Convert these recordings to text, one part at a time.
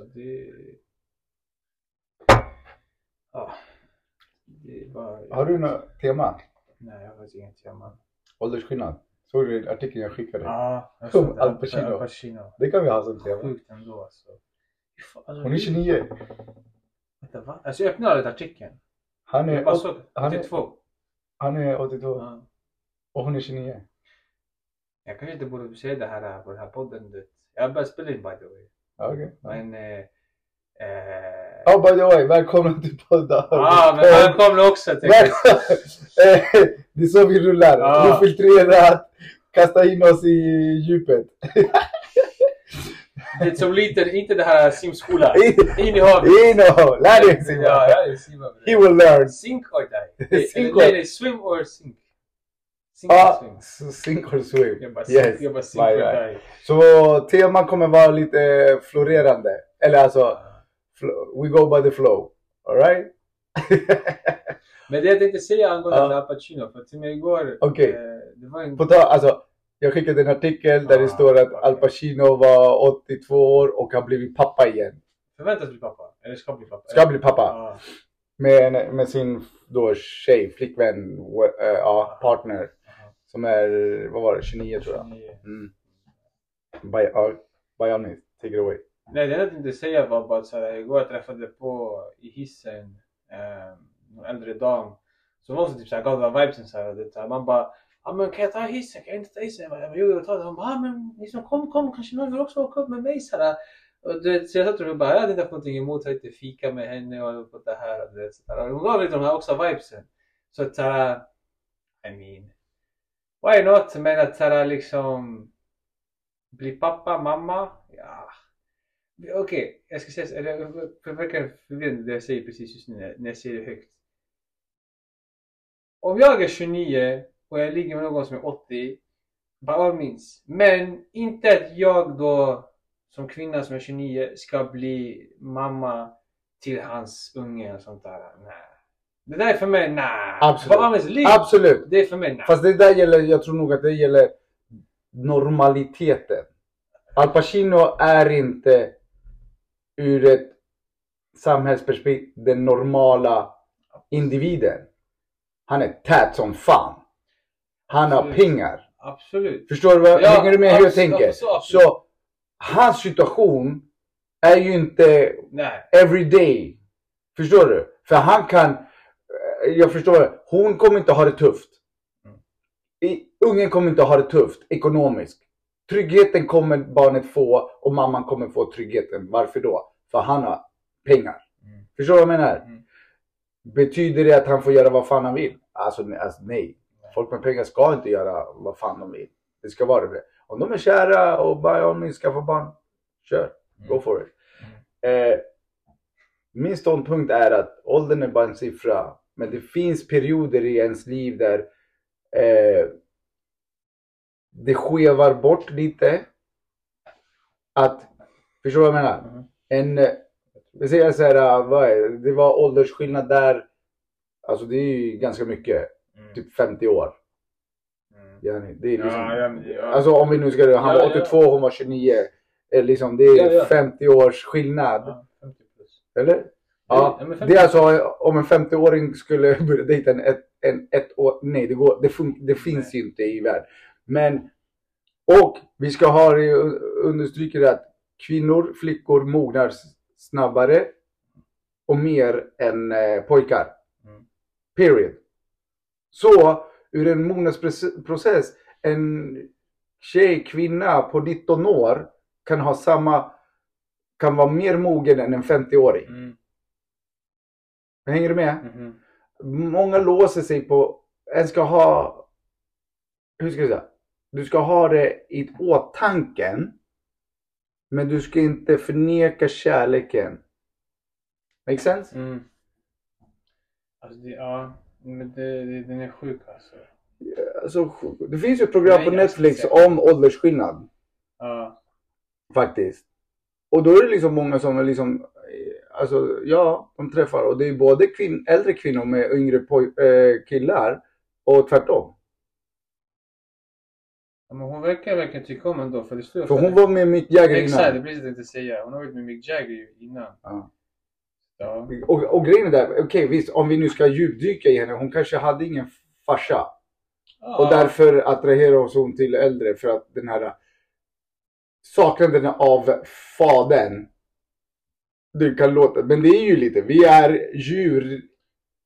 alltså. Det... Ja. Det bara... Har du något tema? Nej, jag har faktiskt inget tema. Åldersskillnad? Såg du artikeln jag skickade? Ja, såg det. Al Pacino. Al Pacino. Det kan vi ha som tema. Sjukt ändå alltså. Alltså, Hon är 29. Vänta, va? Alltså jag öppnade aldrig artikeln. Han är, åt- såg han är- 82. han är 82 Ja. och hon är 29. Jag kanske inte borde säga det här på den här podden. Jag har börjat spela in by the way. Ja, Okej. Men... Eh, eh, Ja, by the way, välkomna till podden. ah, men välkomna också jag. Eh, Det är så vi rullar. Ja. Ofiltrerat. Kasta in oss i djupet. Det är som lite, inte det här simskola. In i havet. Ino! Lär dig Simon! Ja, jag simma. He will learn. Sink or die. Sink or- nej, swim or sink. Sink or swim. sink or swim. Jag bara sink, Yes. jag bara sink Right, or right. die. Så teman kommer vara lite florerande. Eller alltså, we go by the flow. Alright? Men det jag tänkte säga angående. Al Pacino, för till mig igår, Okej. eh, det var en... På ta, alltså, jag skickade en artikel där Ah, det står att. Al Pacino var 82 år och har blivit pappa igen. Förväntas bli pappa, eller ska bli pappa. Ska bli pappa. Ja. Med, med sin då tjej, flickvän, eh, partner. Som är, vad var det, 29 tror jag. 29. Mm. By, ja, by all means, take it away. Nej, det jag tänkte säga var bara så här, igår jag träffade på i hissen eh, en äldre dam som också typ så här, gav den vibesen så här, det, så här, man bara Ja men kan jag ta hissen? Kan jag inte ta hissen? Jag bara, jo jag tar den. Hon bara, ja men liksom, kom kom kanske någon vill också åka upp med mig så här. Och du vet, så jag satt och bara, jag hade inte haft någonting emot att inte fika med henne och fått det här och det så där. Och Hon gav lite de här också vibesen. Så att så här, I mean, why not? Men att såhär liksom bli pappa, mamma, ja. Okej, jag ska säga såhär, jag verkar förvirrande det jag säger precis just nu när- när jag säger det högt. Om jag är 29 och jag ligger med någon som är 80, by all means. Men inte att jag då som kvinna som är 29 ska bli mamma till hans unge och sånt där. Nej. Det där är för mig, nej. Absolut. Means, liv. Absolut. Det är för mig, nej. Fast det där gäller, jag tror nog att det gäller normaliteten. Al Pacino är inte ur ett samhällsperspektiv den normala individen. Han är tät som fan. Han har Absolut. pengar. Absolut. Förstår du? vad- Ja, hänger du med hur jag tänker? absolut. Så hans situation är ju inte Nej. everyday. Förstår du? För han kan, jag förstår det. Hon kommer inte ha det tufft. Mm. I, ungen kommer inte ha det tufft ekonomiskt. Tryggheten kommer barnet få och mamman kommer få tryggheten. Varför då? För han har pengar. Mm. Förstår du vad jag menar? Mm. Betyder det att han får göra vad fan han vill? Alltså, alltså nej. Folk med pengar ska inte göra vad fan de vill. Det ska vara det. Om de är kära och bara om ni skaffa barn, kör. Go for it. Eh, min ståndpunkt är att åldern är bara en siffra. Men det finns perioder i ens liv där eh, det skevar bort lite. Att, förstår du vad jag menar? Mhm. En, eh, vi säger så här, eh, vad är det? det var åldersskillnad där. Alltså det är ju ganska mycket. Mm. Typ 50 år. Mm. Det är liksom, Ja, ja, ja. Alltså om vi nu ska, han var ja. 82, hon var 29. Eh, Liksom, det är Ja, ja. 50 års skillnad. Ja, 50 plus. Eller? Ja, Ja, men 50 det är alltså om en 50-åring skulle börja dejta en ett, en ett år. Nej, det, går, det, fun, det finns ju inte i världen. Men, och vi ska ha det, understryka det att kvinnor, flickor mognar snabbare och mer än eh, pojkar. Mm. Period. Så ur en mognadsprocess, en tjej, kvinna på 19 år kan ha samma, kan vara mer mogen än en 50-åring. Mm. Hänger du med? Mhm. Många låser sig på, en ska ha, hur ska jag säga? Du ska ha det i åtanken. Men du ska inte förneka kärleken. Make sense? Mm. Alltså det, ja, men det, det, den är sjuk alltså. Alltså, det finns ju ett program Nej, på jag Netflix ska om åldersskillnad. Ja. Faktiskt. Och då är det liksom många som är liksom, alltså ja, de träffar och det är både kvin- äldre kvinnor med yngre eh, killar och tvärtom. Ja, men hon verkar verkligen tycka om ändå för det står För hon var med Mick Jagger Exakt, det innan. precis det tänkte säga. Hon har varit med Mick Jagger innan. Ja. Ja. Och, och grejen är där, okej visst om vi nu ska djupdyka i henne, hon kanske hade ingen farsa. Och därför attraheras hon till äldre för att den här saknaden av fadern. Du kan låta, men det är ju lite, vi är djur.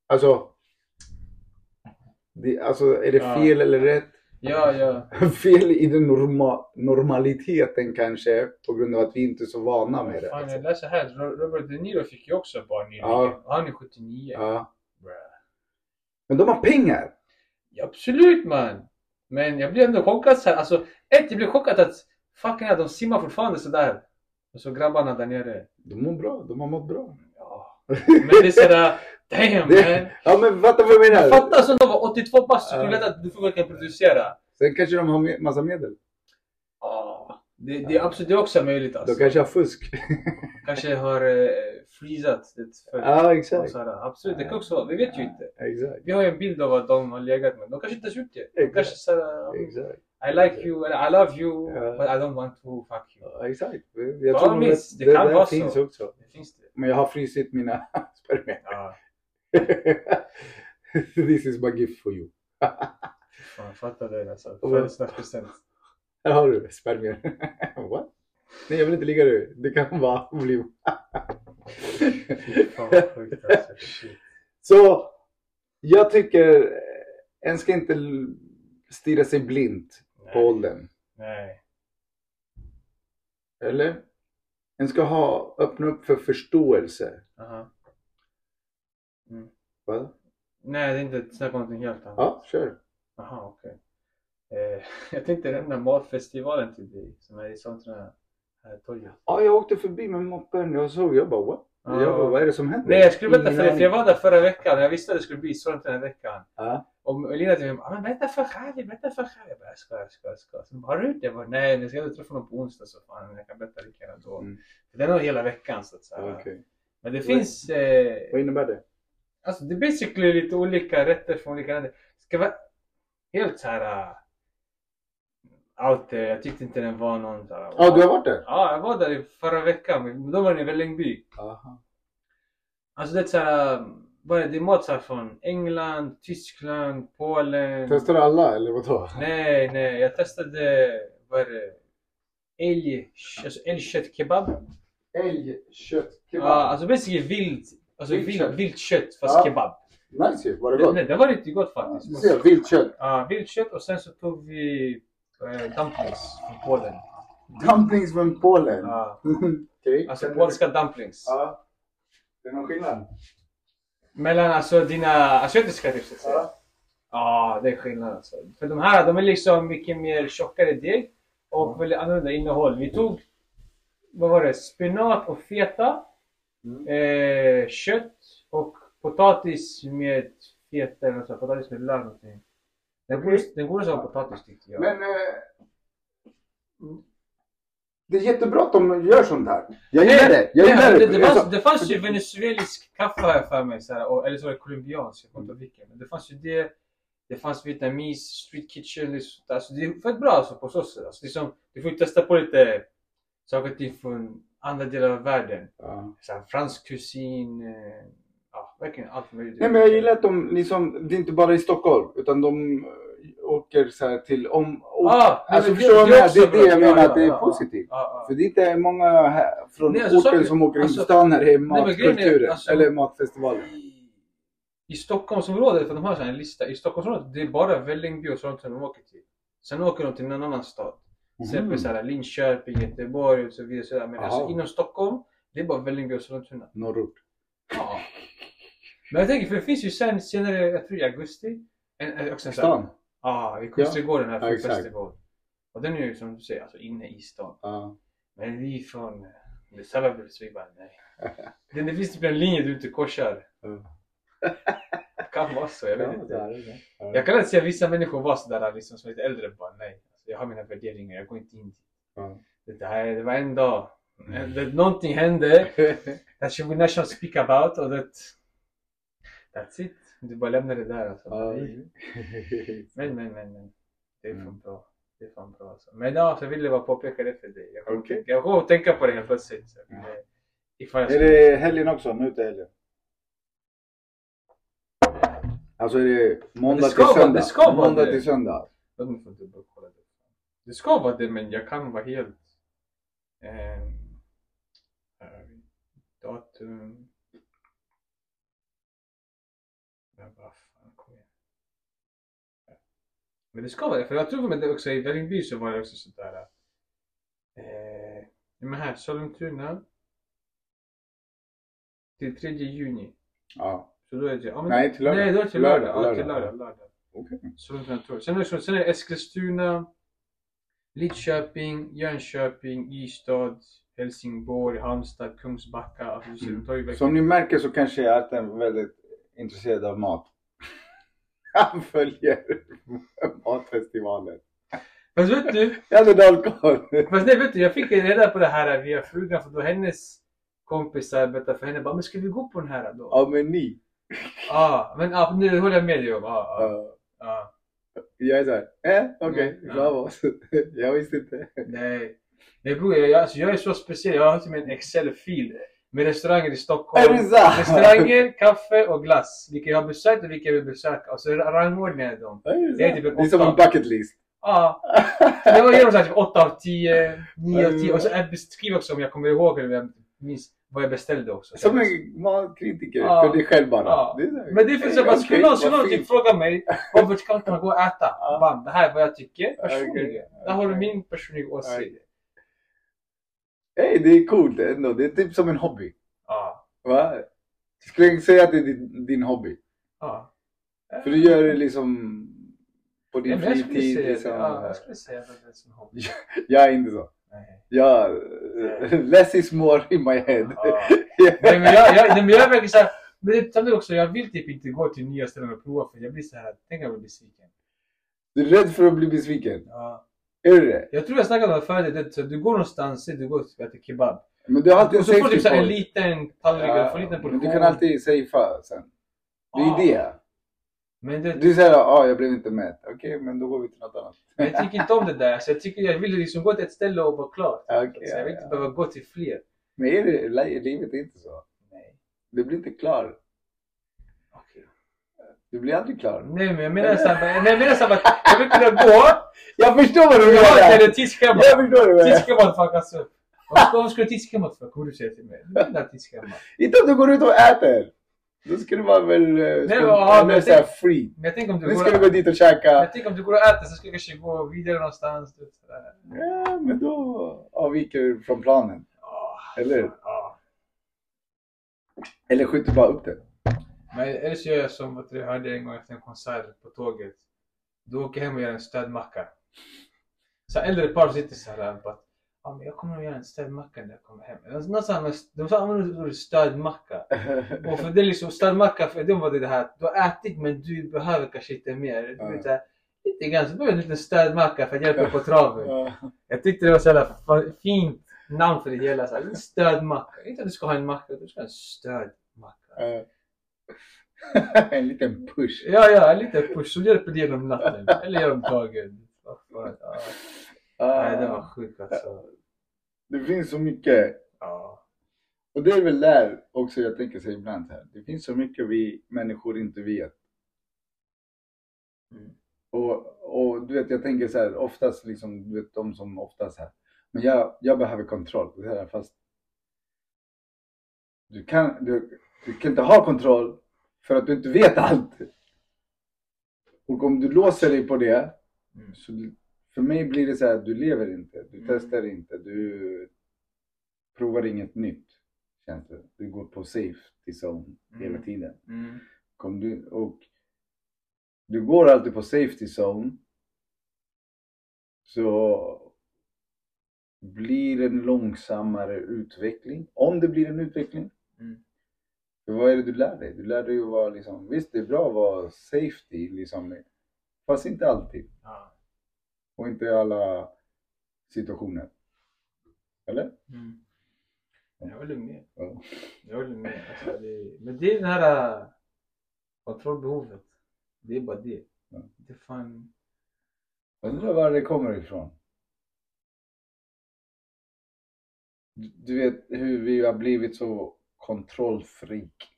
Alltså. Det, alltså är det Ja. fel eller rätt? Ja, ja. fel i den norma, normaliteten kanske på grund av att vi inte är så vana med det. Fan, jag läser här. Ro- Robert De Niro fick ju också barn nyligen. Ja. Han är 79. Ja. Men de har pengar. Ja, absolut man! Men jag blir ändå chockad så här. Alltså, ett, jag blir chockad att fucking hell, de simmar fortfarande sådär. Och så grabbarna där nere. De mår bra, de har mått bra. Ja. Men det är sådär, damn Det- man! Ja men fatta vad jag menar. Fatta som de var 82 bast, så skulle att du får verkligen producera. Sen kanske de har massa medel. Ja. Det, det är absolut det är också möjligt De alltså. kanske har fusk. Kanske har eh, freezat det för ja exakt. Absolut, det kan också vara. Vi vet ju inte. Exakt. Vi har ju en bild av att de har legat med. De kanske inte ens gjort det. De kanske Exakt. I like you, eller I love you, Ja. but I don't want to fuck you. Exakt. Jag Ja, tror minst. Det det, kan vara finns så. också. Det finns det. Men jag har frysit mina spermier. Ja. This is my gift for you. Fan, fattar det alltså. Födelsedagspresent. Här har du spermier. What? Nej jag vill inte ligga nu. Det kan vara sjukt alltså. Så jag tycker eh, en ska inte stirra sig blint på åldern. Nej. Eller? En ska ha, öppna upp för förståelse. Aha. Va? Nej, det är inte snack om någonting helt annat. Ja, kör. Jaha, okej. Eh, jag tänkte nämna matfestivalen till dig som är i här torget. Ja, jag åkte förbi med moppen. Jag såg, jag bara what? Ja. Jag bara, vad är det som händer? Nej, jag skulle berätta för dig, för jag var där förra veckan jag visste att det skulle bli sånt den här veckan. Ja. Och Elina mig, "Ah, men berätta för Charlie, berätta för Charlie. Jag bara, jag skojar, jag bara, har du det? Jag bara, nej, men jag ska träffa honom på onsdag så fan, jag kan berätta lika gärna då. Mm. För den har hela veckan så att säga. Okej. Men det finns, eh, Vad innebär det? alltså det är basically lite olika rätter från olika länder. Ska vara helt så här uh, out there. Jag tyckte inte den var någon så här, Ja, du har varit där? Ja, jag var där förra veckan. men Då var den i Vällingby. Aha. Alltså det är så här, är det? Är här från England, Tyskland, Polen. Testar du alla eller vadå? Nej, nej. Jag testade, vad det? Älg, alltså älgkött-kebab. Älgkött Ja, alltså basically vilt, alltså Vilt vilt, vilt kött fast Ja. kebab. Nice. Var det gott? nej, det var riktigt gott Du faktiskt. ser, vilt kött. Ja, vilt kött och sen så tog vi eh, dumplings från Polen. Dumplings från Polen. Ja, Okej. alltså polska dumplings. du- Ja. Det är någon skillnad? Mellan alltså dina asiatiska tips så. Ja. Ja, det är skillnad alltså. För de här, de är liksom mycket mer tjockare deg och väldigt annorlunda innehåll. Vi tog, vad var det, spenat och feta, Mm. eh, kött och potatis med feta eller sånt. Potatis med lök någonting. Den godaste, den godaste var potatis tyckte jag. Men... Eh, det är jättebra att de gör sånt här. Jag gillar det. Jag gillar det, det. det, fanns, det fanns ju venezuelisk kaffe här för mig, så här, och, eller så var det colombiansk, jag kommer inte ihåg vilken. Men det fanns ju det, det fanns vietnames, street kitchen, det, är sånt där. alltså, det är fett bra alltså, på så sätt. Alltså, det är som, du får ju testa på lite saker och ting från andra delar av världen. Ja. Så här, fransk kusin, eh, ja verkligen allt möjligt. Nej men jag gillar att de liksom, det är inte bara i Stockholm utan de åker så här till om... Ah, alltså förstår du vad jag menar? Det är det jag Ja, menar att det är positivt. För det är inte många här från Nej, alltså, orten som åker in alltså- till stan när det är Nej, men grejen är, matkulturen. alltså- eller matfestivalen. I, I Stockholmsområdet, för de har så här en lista, i Stockholmsområdet det är bara Vällingby och sånt som de åker till. Sen åker de till en annan stad. Till exempel så här Linköping, Göteborg och så vidare. Så. Men alltså, inom Stockholm, det är bara Vällingby och Sollentuna. Norrort. Ja. Men jag tänker, för det finns ju sen senare, jag tror i augusti, en, också en här, Stan. Ja, i Kungsträdgården här Ja, exakt. festival. Och den är ju som du säger, alltså inne i stan. Ja. Men vi från eh, Suburbs, vi bara nej. Det, det finns typ en linje du inte korsar. Ja. Det kan vara så, jag vet Ja, inte. det det. Ja. Jag kan inte säga vissa människor var sådär liksom, som lite äldre bara nej. Alltså, jag har mina värderingar, jag går inte in. Ja. Det, här, det var en dag. Det, någonting hände. That we not speak about och det... That's it. Du bara lämnar det där alltså. Ja. Nej. Men, men, men, men. Det är för Mm. bra. Det är fan bra alltså. Men ja, så jag ville bara påpeka det för dig. Jag kommer Okej. tänka- jag att tänka på det helt plötsligt. Så jag ville- Ifall jag Är skulle... det helgen också? Nu till helgen? Alltså är det måndag det till vara- söndag? det ska vara måndag det. till söndag. Det. Ska vara det, men jag kan vara helt... vi datum... Men vad fan, kom igen. Men det ska vara det, för jag tror att det också i Vällingby så var det också sådär... Eh, men här, Sollentuna. Till 3 juni. Ja. Så då är det... Ja, men, Nej, till lördag. Nej, då är det till Lördag, lördag. Ja, till lördag. lördag. Okej. Sollentuna Torg. Sen sen är det Eskilstuna, Lidköping, Jönköping, Ystad, Helsingborg, Halmstad, Kungsbacka. Alltså, verkligen- Som ni märker så kanske jag är väldigt intresserad av mat. Han följer matfestivalen. Fast vet du, Jag hade koll. fast nej, vet du, jag fick reda på det här via frugan för då hennes kompisar berättade för henne bara, men ska vi gå på den här då? Ja men ni. Ja, men ja, nu håller jag med dig om. Ja, ja, Ja. ja. Jag är såhär, eh okej, Mm, ja. bravo. Jag visste inte. Nej. Nej bror, jag, alltså, jag är så speciell. Jag har till och med en Excel-fil med restauranger i Stockholm. Det? Restauranger, kaffe och glass. Vilka jag har besökt och vilka jag vill besöka. Och så rangordnar jag dem. Det är det, typ en det är som en bucket list. Ja. Så jag var såhär typ 8 av 10, 9 av 10. Och så jag skriver också om jag kommer ihåg eller jag minns vad jag beställde också. Som en matkritiker Ja. för dig själv bara. Ja. Det är Men det så okej, att skulle någon, skulle någon typ fråga mig varför ska man gå och äta? Ja. Bam, det här är vad jag tycker personligen. Där har du min personliga åsikt. Hej, det är coolt ändå. Det är typ som en hobby. Ja. Va? Skulle jag säga att det är din, din hobby? Ja. För du gör det liksom på Ja, din skulle fritid. säga Liksom. Ja, jag skulle säga att det är som hobby. Jag är inte så. Nej. Jag, less is more in my head. Ja. Nej men jag, jag, nej, men jag är verkligen såhär, men det, samtidigt också, jag vill typ inte gå till nya ställen och prova för jag blir såhär, tänk om jag blir besviken. Du är rädd för att bli besviken? Ja. Är det? Jag tror jag snackade om det förut, det, så du går någonstans, du går och äter kebab. Men du har alltid Och så får du safety typ så här en liten tallrik, får en liten portion. du kan alltid safea sen. Det är Ja. det. Men det, Du säger ja, jag blev inte mätt. Okej, men då går vi till något annat. men jag tycker inte om det där. Så jag, tycker, jag vill liksom gå till ett ställe och vara klar. Okej, så jag vill ja, inte ja. behöva gå till fler. Men är det, li- livet är inte så. Nej. Du blir inte klar. Okej. Du blir aldrig klar. Nej men jag menar såhär, jag menar såhär att jag vill kunna gå, Jag förstår vad du jag menar! eller tidskrämma. Jag förstår vad du menar! Tidskrämma fuckas upp. Vad ska, du tidskrämma för? Kommer du säga till mig? Du menar tidskrämma. Inte om du går ut och äter! Då du vara väl... Nej, men ja, men det- free. Men jag tänker om du Nu ska du gå dit och käka. Jag tänker om du går och äter så ska du kanske gå vidare någonstans. Du. Ja, men då avviker du från planen. Ah, Eller hur? ja. Eller skjuter bara upp det. Men eller så gör jag som du, jag hörde en gång efter en konsert på tåget. Då åker jag hem och gör en stödmacka. Så äldre par sitter så här på att ja, men jag kommer att göra en stödmacka när jag kommer hem. Någonstans, de använder ordet stödmacka. Och för det är liksom stödmacka, för dem var det det här du har ätit men du behöver kanske inte mer. Du vet, här, lite grann, så behöver en liten stödmacka för att hjälpa dig på traven. Ja. Jag tyckte det var så jävla fint namn för det hela. Så här, stödmacka. Inte att du ska ha en macka, du ska ha en stödmacka. Ja. en liten push. Ja, ja, en liten push som hjälper dig genom natten. Eller genom dagen. Vad fan, ja. Nej, det var sjukt alltså. Det finns så mycket. Ja. Och det är väl där också jag tänker sig ibland här. Det finns så mycket vi människor inte vet. Mm. Och, och du vet, jag tänker så här, oftast liksom, du vet de som oftast här. Men jag, jag behöver kontroll. Det här, fast du kan, du, du kan inte ha kontroll för att du inte vet allt. Och om du låser dig på det, Mm. så du- för mig blir det så här, du lever inte, du Mm. testar inte, du provar inget nytt. Känns det. Du går på safety zone hela Mm. tiden. Mm. Kom du, och du går alltid på safety zone så blir en långsammare utveckling. Om det blir en utveckling. Mm. För vad är det du lär dig? Du lär dig att vara liksom, visst det är bra att vara safety liksom, fast inte alltid. Ja. Och inte i alla situationer. Eller? Mm. Jag håller med. Ja. Jag håller med. Alltså, det, men det är det här äh, kontrollbehovet. Det är bara det. Ja. Det är fan... Undrar var det kommer ifrån. Du- vet hur vi har blivit så kontrollfreak,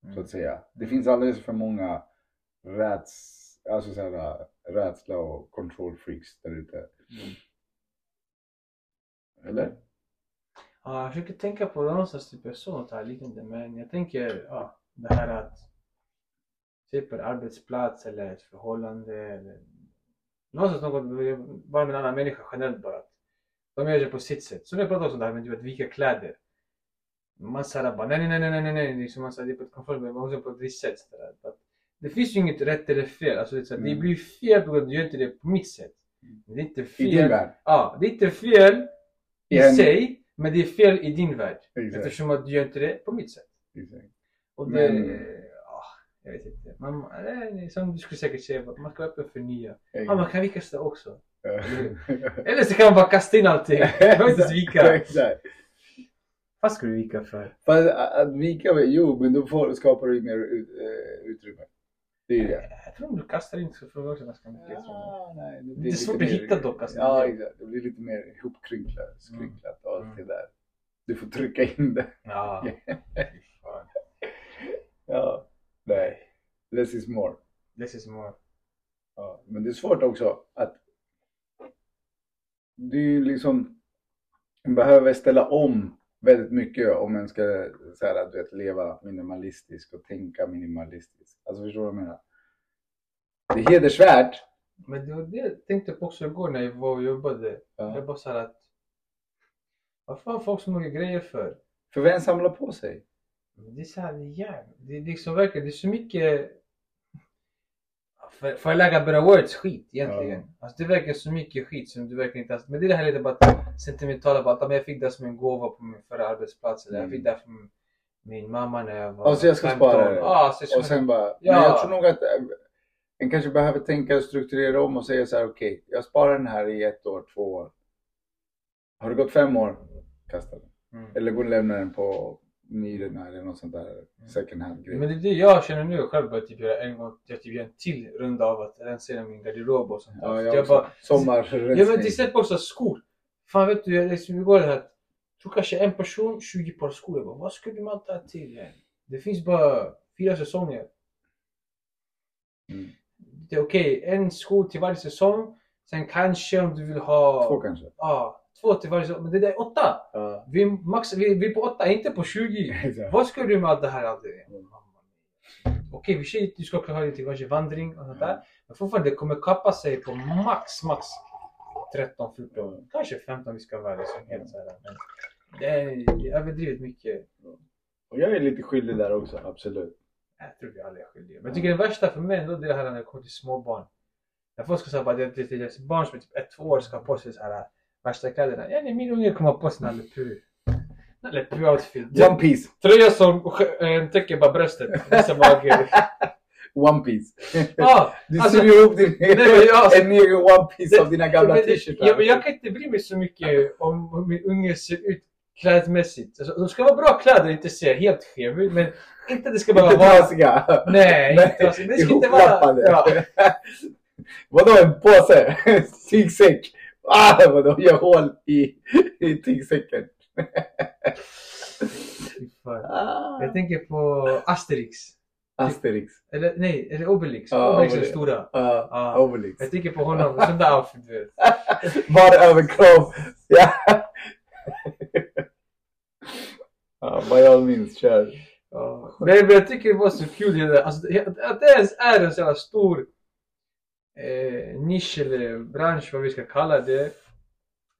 så Mm. att säga. Det finns alldeles för många räds, alltså så här, rädsla och kontrollfreaks där ute. Mm. Eller? Ja, jag försöker tänka på någonstans typ jag såg något här liknande men jag tänker ja, det här att typ en arbetsplats eller ett förhållande eller någonstans något, bara med en annan människa generellt bara. De gör det på sitt sätt. Som jag pratade om där med du vet vika kläder. Man säger bara nej nej nej nej nej nej liksom man säger det är på ett kontroll men man måste på ett visst sätt. så där. Att Det finns ju inget rätt eller fel. Alltså, det, här, det Mm. blir fel på grund av att du gör inte det på mitt sätt. Det är inte I din fel. värld. Ja, det är inte fel i I sig, men det är fel i din värld. Exakt. Eftersom att du gör inte det på mitt sätt. Exakt. Och det... Men- ja, jag vet inte. Man, som du skulle säkert säga, man ska vara öppen för nya. Ja, man kan vika sådär också. Eller så kan man bara kasta in allting. Man behöver inte vika. Vad ska du vika för? Fast att, att vika, jo men då får, skapar du mer eh, utrymme. Det är ju det. Jag tror du kastar in du också ganska mycket. Ja, nej, det, Det är svårt att hitta dock, alltså. Ja, exakt. Det blir lite mer ihopkrynklat, skrynklat och allt Mm. det där. Du får trycka in det. Ja. Ja, nej. Less is more. Less is more. Ja, men det är svårt också att det är ju liksom man behöver ställa om väldigt mycket om man ska så här, du vet, leva minimalistiskt och tänka minimalistiskt. Alltså förstår du vad jag menar? Det är hedersvärt. Men det var det jag tänkte på också igår när jag var och jobbade. Ja. Jag bara såhär att... Vad fan har folk så många grejer för? För vem samlar på sig? Det är såhär, det jävligt. Det är liksom verkligen, det är så mycket... För, för att lägga better words skit egentligen. Alltså det verkar så mycket skit som du verkligen inte har... Men det är det här lite bara att sentimentala bara att "Ja, men jag fick det som en gåva på min förra arbetsplats eller jag Mm. fick det från min mamma när jag var Ja, så jag ska spara det. Jag ska... Och sen bara, Ja. men jag tror nog att eh, en kanske behöver tänka och strukturera om och säga så här, okej, jag sparar den här i ett år, två år. Har det gått fem år, kasta den. Mm. Eller gå och lämna den på Myrorna eller något sånt där second hand grej. Men det är det jag känner nu själv att typ göra en gång, jag typ gör en till runda av att rensera min garderob och sånt där. Ja, jag, jag bara, Sommarrensning. Ja men till exempel också skor. Fan vet du, jag liksom igår. Jag tror kanske en person, 20 par skor. Jag bara, vad skulle man ta till? Det finns bara fyra säsonger. Mm. Det är okej, en sko till varje säsong. Sen kanske om du vill ha... Två kanske. Ja, två till varje säsong. Men det där är åtta. Ja. Vi, max, vi, vi är på åtta, inte på 20. Exakt. Vad ska du med allt det här? Allt det? Mm. Okej, vi säger att du ska klara dig till kanske vandring och sånt där. Men fortfarande, det kommer kappa sig på max, max 13, 14, kanske 15 vi ska vara liksom helt så här. Men det är, överdrivet mycket. Och jag är lite skyldig där också, absolut. Jag tror vi alla är skyldiga. Men jag tycker det värsta för mig ändå det är det här när det kommer till småbarn. När folk ska säga det, det barn som är typ ett, två år ska ha på sig så här värsta kläderna. Ja, nej, min unge kommer ha på sig Nalle Puh. Nalle Puh-outfit. One piece. Tröja som äh, täcker bara bröstet. Vissa mage. One piece. Ja, Du alltså- syr ihop din Nej, jag- en egen one piece av dina gamla det- t-shirtar. Ja, men jag kan inte bry mig så mycket om hur min unge ser ut klädmässigt. Alltså, de ska vara bra kläder, inte se helt skev ut. Men inte det ska bara Inte vara... trasiga. Nej, inte trasigt. Det ska inte vara... Ja. Vadå en påse? Tygsäck? Ah, vadå? Gör hål i, i tygsäcken. Ah. Jag tänker på Asterix. Asterix. Eller nej, eller Obelix. Ja, Obelix är stora. Ja, Ja. Obelix. Jag tänker på honom, sån där outfit du vet. Bara överkropp. Ja. ja, by all means, kör. Ja. Men men jag tycker det var så kul det där. Alltså, att det ens är en sån här stor eh, nisch eller bransch, vad vi ska kalla det.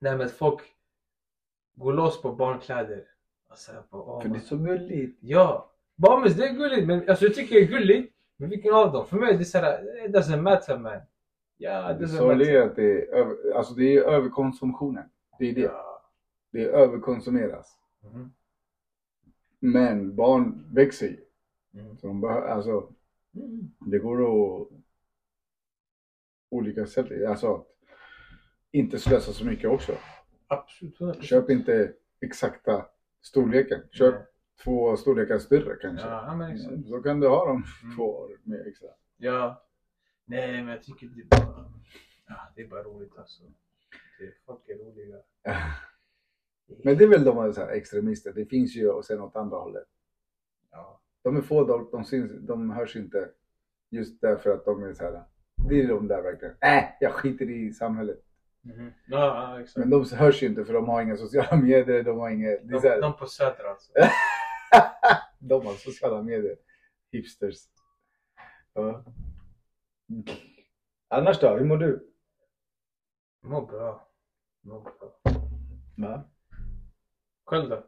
Det här med att folk går loss på barnkläder. Alltså, jag bara, åh, För det är så gulligt. Ja, Bamis det är gulligt. Men alltså, jag tycker det är gulligt. Men vilken av dem? För mig är det såhär, it doesn't matter man. Ja, Det sorgliga är att det är, över, alltså det är överkonsumtionen. Det är det. Ja. Det är överkonsumeras. Mhm. Men barn växer ju. Mm. Så de behöver, alltså, Mm. det går att olika sätt, alltså att inte slösa så mycket också. Absolut, 100%. Köp inte exakta storleken. Köp. Två storlekar större kanske. Ja, men exakt. Så kan du ha dem Mm. två år mer extra. Ja. Nej, men jag tycker det är bara... Ja, det är bara roligt alltså. Det, folk är roliga. Men det är väl de så här extremister. Det finns ju och sen åt andra hållet. Ja. De är få, de, de, syns, de hörs inte just därför att de är så här. Det är de där verkligen. Äh, jag skiter i samhället. Mhm. Ja, ja, exakt. Men de hörs ju inte för de har inga sociala medier. De har inga... Är de, de på Söder alltså. de har sociala medier. Hipsters. Ja. Annars då? Hur mår du? Mår bra. Mår bra. Va? Själv då?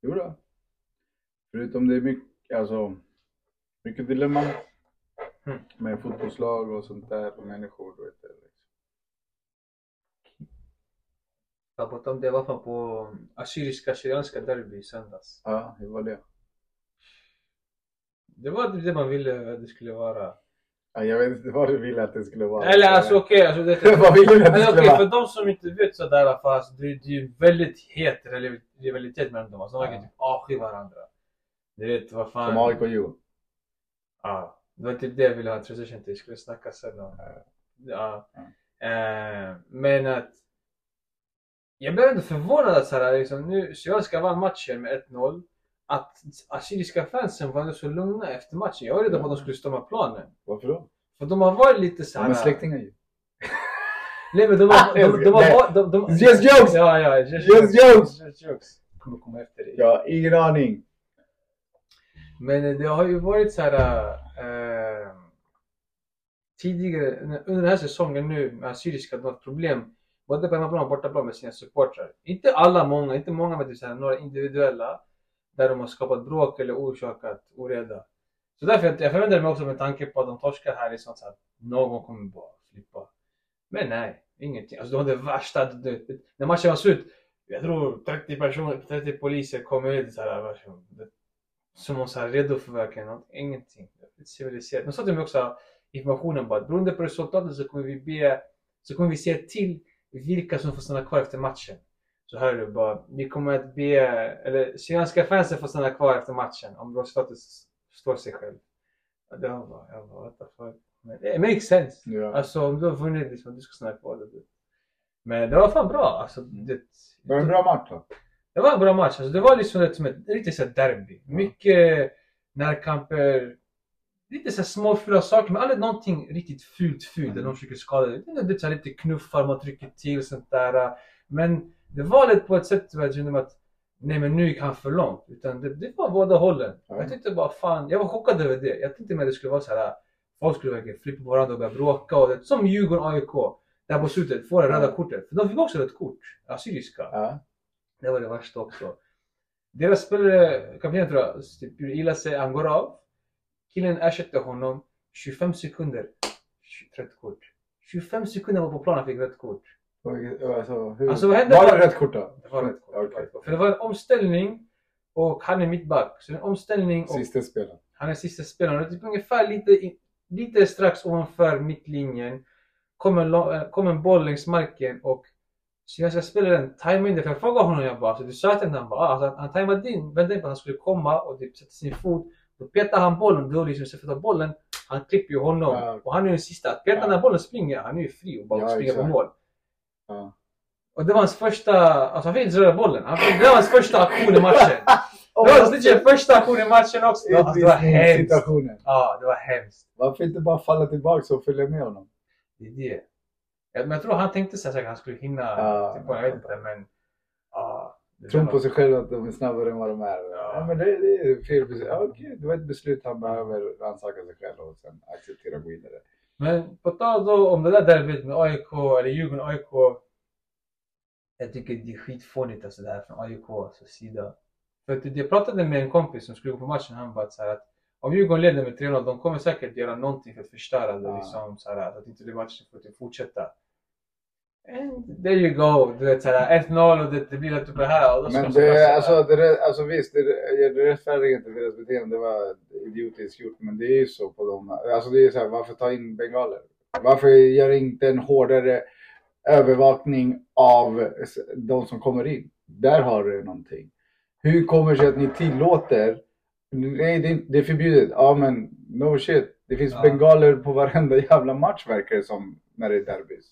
Jo då. Förutom det är mycket, alltså, mycket dilemman Mm. med fotbollslag och sånt där och människor. Du vet, det, pratade om det i alla fall på assyriska syrianska derby i söndags. Ja, hur var det? Det var det man ville att det skulle vara. Ja, jag vet inte vad du ville att det skulle vara. Eller alltså okej, alltså det, Vad vill du att det Men skulle vara? för de som inte vet sådär alltså, det, det är ju väldigt het rivalitet mellan dem. Alltså, de verkar Ja. typ avsky varandra. Du vet vad fan. Som AIK och Djurgården. Ja, det var typ det jag ville ha transition till. Jag skulle snacka sen om. Ja. Ja. Eh, men att jag blev ändå förvånad att så här, liksom, nu Syrianska vann matchen med 1-0. Att assyriska fansen var ändå så lugna efter matchen. Jag var rädd för att de skulle storma planen. Varför då? För de har varit lite så De är släktingar ju. Nej men de har... De, de, har de, de, Just jokes! Ja, ja. Just, Just jokes! Just jokes. Kommer komma efter dig. Jag har ingen aning. Men det har ju varit så här... Eh, tidigare, under den här säsongen nu med Assyriska, de har ett problem både på hemmaplan och bortaplan med sina supportrar. Inte alla, många, inte många men typ några individuella där de har skapat bråk eller orsakat oreda. Så därför jag, jag förväntade mig också med tanke på att de torskar här i sånt så att någon kommer bara flippa. Men nej, ingenting. Alltså det var det värsta, det, det, när matchen var slut, jag tror 30 personer, 30 poliser kom ut så här, det, som var så här redo för verkligen något. Ingenting. Civiliserat. Men så till de också informationen bara, beroende på resultatet så kommer vi be, så kommer vi se till vilka som får stanna kvar efter matchen. Så är det bara, vi kommer att be, eller syrianska fansen får stanna kvar efter matchen om resultatet står sig själv. Och det var bara, jag bara, what the fuck. Men det makes sense. Ja. Alltså om du har vunnit liksom, du ska stanna kvar. Det. Men det var fan bra. Alltså, det, Var en bra match då? det var en bra match. Alltså, det var liksom ett, som ett riktigt derby. Mycket närkamper. Lite så småfula saker men aldrig någonting riktigt fult fult Mm. där någon försöker skada dig. Det är lite, så här, lite knuffar, man trycker till och sånt där. Men det var lite på ett sätt jag kände att nej men nu gick han för långt. Utan det, det var båda hållen. Ja. Jag tyckte bara fan, jag var chockad över det. Jag tänkte att det skulle vara så här. Folk skulle verkligen flippa på varandra och börja bråka. Och det, som Djurgården AIK. Där på slutet får det röda Ja. kortet. För de fick också rött kort. Assyriska. Ja. Det var det värsta också. Deras spelare, kapten tror jag, typ illa sig, han går av. Killen ersatte honom 25 sekunder. 20 Rött kort. 25 sekunder var på planen fick rött kort. Alltså, hur... Alltså, vad hände var det rätt kort då? Det var rött kort. rött kort. För det var en omställning och han är mittback. Så en omställning och Sista spelaren. han är sista spelaren. Det är typ ungefär lite, lite strax ovanför mittlinjen. Kom en, kom en boll längs marken och Syrianska spelaren tajmade in det. För jag frågade honom, jag bara, alltså, du sa till honom, han bara, ah, alltså, han- tajmade in, väntade på att han skulle komma och typ sätta sin fot. Då petade han bollen, då liksom att ta bollen, han klipper ju honom. Ja. Och han är den sista. Att peta Ja. den här bollen springer, han är ju fri och bara Ja, springer på mål. Ja. Och det var hans första, alltså han fick inte röra bollen. Han fick, det var hans första aktion i matchen. Det var hans legit första aktion i matchen också. Alltså, det var hemskt. Situationen. Ja, det var hemskt. Varför inte bara falla tillbaka och följa med honom? Det är det. Ja, men jag tror han tänkte säkert att han skulle hinna. Ja. Typ, jag vet inte men. Det Tron på sig själv att de är snabbare än vad de är. Ja. Ja. men det, det är fel beslut. Ja, okej, det var ett beslut han behöver rannsaka sig själv och sen acceptera och gå vidare. Men på tal då om det där derbyt med AIK eller Djurgården AIK. Jag tycker det är skitfånigt alltså det här från AIKs sida. För att jag pratade med en kompis som skulle gå på matchen. Han bara så här att om Djurgården leder med 3-0 de kommer säkert göra någonting för att förstöra det. Ja. Liksom, så här, att inte det matchen får fortsätta. And there you go. Du vet såhär 1-0 och det, det blir lite på det här. Men det, alltså, det, alltså visst, det, det rättfärdigar inte deras beteende. Det var idiotiskt gjort. Men det är ju så på dem. Alltså det är så här, varför ta in bengaler? Varför gör inte en hårdare övervakning av de som kommer in? Där har du någonting. Hur kommer det sig att ni tillåter? Nej, det är, det är förbjudet. Ja, men no shit. Det finns Ja. bengaler på varenda jävla match verkar det som när det är derbys.